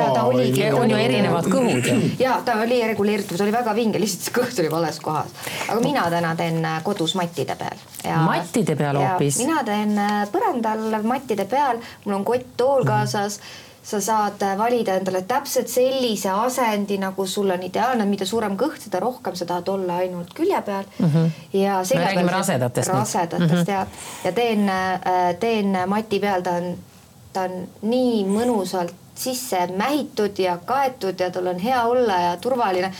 on ju erinevad kõhud <clears throat> ja ta oli reguleeritav, see oli väga vinge, lihtsalt see kõht oli vales kohas. aga mina täna teen äh, kodus mattide peal. mattide peal hoopis? mina teen äh, põrandal mattide peal, mul on kott-tool kaasas mm. -hmm sa saad äh, valida endale täpselt sellise asendi, nagu sul on ideaalne, mida suurem kõht, seda rohkem sa tahad olla ainult külje peal mm. -hmm. ja me räägime rasedatest. rasedatest mm -hmm. ja, ja teen, teen mati peal, ta on ta on nii mõnusalt sisse mähitud ja kaetud ja tal on hea olla ja turvaline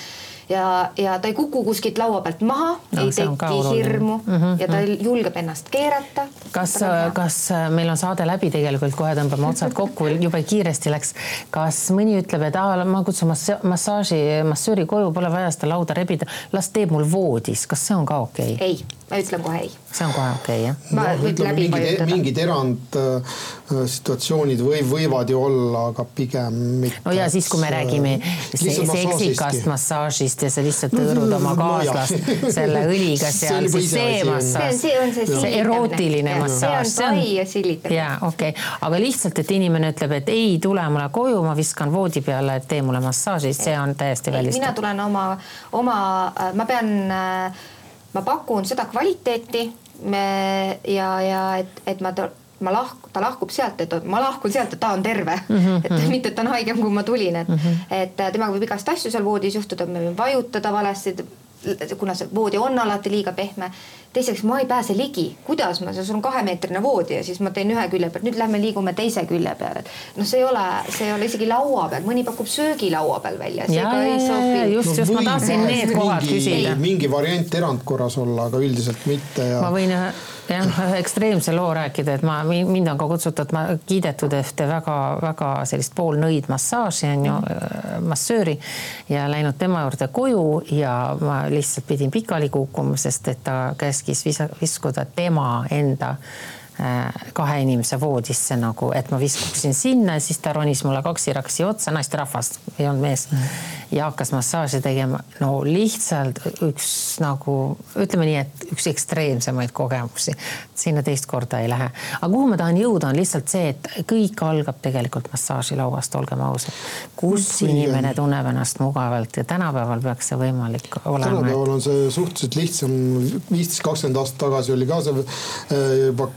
ja, ja ta ei kuku kuskilt laua pealt maha no,, ei teki hirmu mm -hmm, ja ta mm -hmm. julgeb ennast keerata. kas, kas meil on saade läbi tegelikult, kohe tõmbame otsad kokku, jube kiiresti läks. kas mõni ütleb, et aa, ma kutsun massa massaaži, massööri koju, pole vaja seda lauda rebida, las teeb mul voodis, kas see on ka okei okay?? ei ma ütlen kohe ei. see on kohe okei okay, jah? no ütleme mingid, mingid erandsituatsioonid äh, või võivad ju olla, aga pigem mitte. no ja siis, kui me räägime seksikast massaažist ja sa lihtsalt hõõrud oma <laughs> kaaslast selle õliga seal, siis see massaaž. see on see, see erootiline massaaž. see on pai ja silitamine. ja okei okay., aga lihtsalt, et inimene ütleb, et ei tule mulle koju, ma viskan voodi peale, et tee mulle massaaži, see on täiesti välistatud. mina tulen oma, oma, ma pean äh, ma pakun seda kvaliteeti me ja, ja et, et ma ma lahku, ta lahkub sealt, et ma lahkun sealt, et ta on terve mm. -hmm. et mhm. mitte, et ta on haigem, kui ma tulin, et mm, -hmm. et temaga võib igast asju seal voodis juhtuda, me võime vajutada valesti, kuna see voodi on alati liiga pehme. teiseks, ma ei pääse ligi, kuidas ma, sul on kahemeetrine voodi ja siis ma teen ühe külje pealt, nüüd lähme liigume teise külje peale, et noh, see ei ole, see ei ole isegi laua peal, mõni pakub söögilaua peal välja. ja, ja, ja just, just no, ma tahtsin need kohad küsida. mingi variant erandkorras olla, aga üldiselt mitte ja. ma võin ühe jah, ekstreemse loo rääkida, et ma, mind on ka kutsutud, ma kiidetud ühte väga-väga sellist poolnõid massaaži on ju mm., massööri ja läinud tema juurde koju ja ma lihtsalt pidin pikali kukkuma, sest et ta käskis visa, viskuda tema enda kahe inimese voodisse nagu, et ma viskuksin sinna ja siis ta ronis mulle kaksi-raksi otsa, naisterahvas, ei olnud mees. ja hakkas massaaži tegema, no lihtsalt üks nagu ütleme nii, et üks ekstreemsemaid kogemusi. Sinna teist korda ei lähe. aga kuhu ma tahan jõuda, on lihtsalt see, et kõik algab tegelikult massaažilauast, olgem ausad. kus inimene tunneb ennast mugavalt ja tänapäeval peaks see võimalik olema. tänapäeval on see suhteliselt lihtsam, viisteist, kakskümmend aastat tagasi oli ka see äh, juba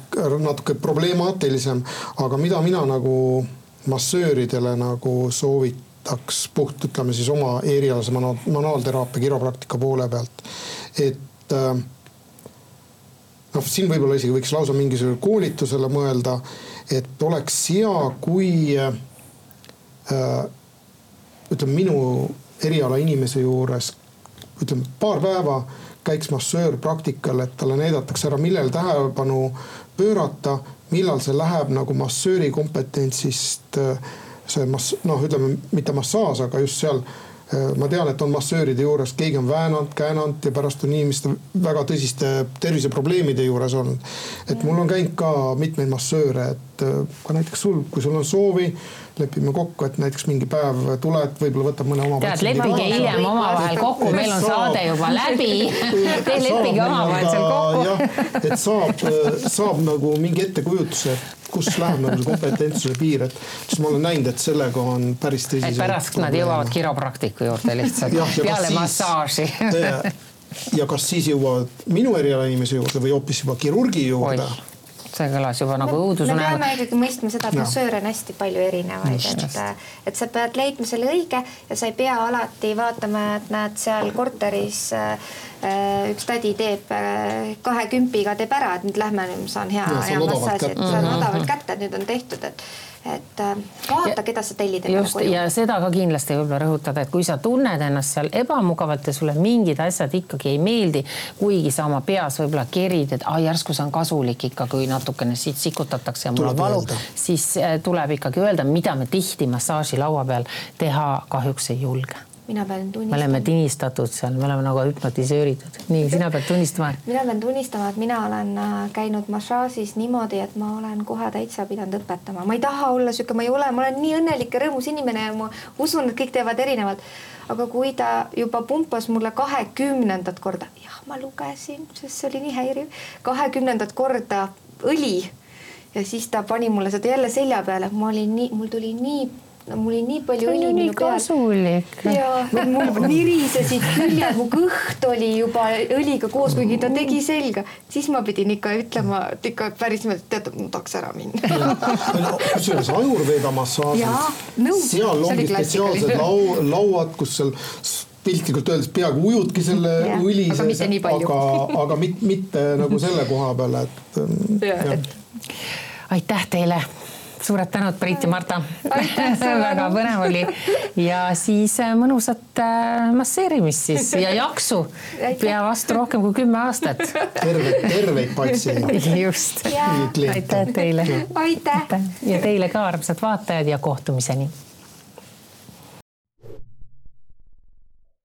natuke problemaatilisem, aga mida mina nagu massööridele nagu soovitaks puht, ütleme siis oma erialase manuaalteraapia, kiropraktika poole pealt, et äh, noh, siin võib-olla isegi võiks lausa mingisugusele koolitusele mõelda, et oleks hea, kui äh, ütleme, minu eriala inimese juures ütleme paar päeva käiks massöör praktikal, et talle näidatakse ära, millele tähelepanu pöörata, millal see läheb nagu massööri kompetentsist see mass-, noh, ütleme mitte massaaž, aga just seal ma tean, et on massööride juures, keegi on väänanud, käänanud ja pärast on inimeste väga tõsiste terviseprobleemide juures olnud. et mul on käinud ka mitmeid massööre, et ka näiteks sul, kui sul on soovi lepime kokku, et näiteks mingi päev tuled, võib-olla võtab mõne oma. tead, leppige hiljem omavahel kokku, meil on saade juba läbi. <laughs> Te leppige omavahel seal kokku. et saab, saab nagu mingi ettekujutuse, kus läheb nagu see kompetentsuse piir, et siis ma olen näinud, et sellega on päris tõsiselt. pärast nad jõuavad kiropraktiku juurde lihtsalt peale massaaži ja kas siis jõuavad minu eriala inimese juurde või hoopis juba kirurgi juurde Oih see kõlas juba nagu õudusune. me peame ikkagi mõistma seda, et massööre on hästi palju erinevaid, et, et sa pead leidma selle õige ja sa ei pea alati vaatama, et näed seal korteris äh, üks tädi teeb äh, kahe kümpiga teeb ära, et nüüd lähme, saan hea, hea massaaži, et saan odavalt kätte, et nüüd on tehtud, et et äh, vaata, keda sa tellid endale koju. ja seda ka kindlasti võib-olla rõhutada, et kui sa tunned ennast seal ebamugavalt ja sulle mingid asjad ikkagi ei meeldi, kuigi sa oma peas võib-olla kerid, et aa järsku see on kasulik ikka, kui natukene siit sikutatakse ja mul on valu, siis äh, tuleb ikkagi öelda, mida me tihti massaažilaua peal teha kahjuks ei julge mina pean tunnistama. me oleme tinistatud seal, me oleme nagu hüpnotiseeritud. nii, sina pead tunnistama. mina pean tunnistama, et mina olen äh, käinud massaažis niimoodi, et ma olen kohe täitsa pidanud õpetama, ma ei taha olla sihuke, ma ei ole, ma olen nii õnnelik ja rõõmus inimene ja ma usun, et kõik teevad erinevalt. aga kui ta juba pumpas mulle kahekümnendat korda, jah, ma lugesin, sest see oli nii häiriv, kahekümnendat korda õli ja siis ta pani mulle seda jälle selja peale, ma olin nii, mul tuli nii no mul oli nii palju õli minu peal. ja <laughs> mul nirisesid küljed, mu kõht oli juba õliga koos, kuigi ta tegi selga, siis ma pidin ikka ütlema, et ikka päriselt, teate, ma tahaks ära minna. <laughs> kusjuures ajurveeda massaažid, seal ongi spetsiaalsed lau, lauad, kus seal piltlikult öeldes peaaegu ujudki selle ja, õli sees, aga, aga mitte, mitte nagu selle koha peal, et. aitäh teile suured tänud, Priit ja Marta. <laughs> väga põnev oli ja siis äh, mõnusat äh, masseerimist siis ja jaksu. pea vastu rohkem kui kümme aastat. terveid, terveid patsiente. <laughs> just. aitäh teile. aitäh. ja teile ka, armsad vaatajad ja kohtumiseni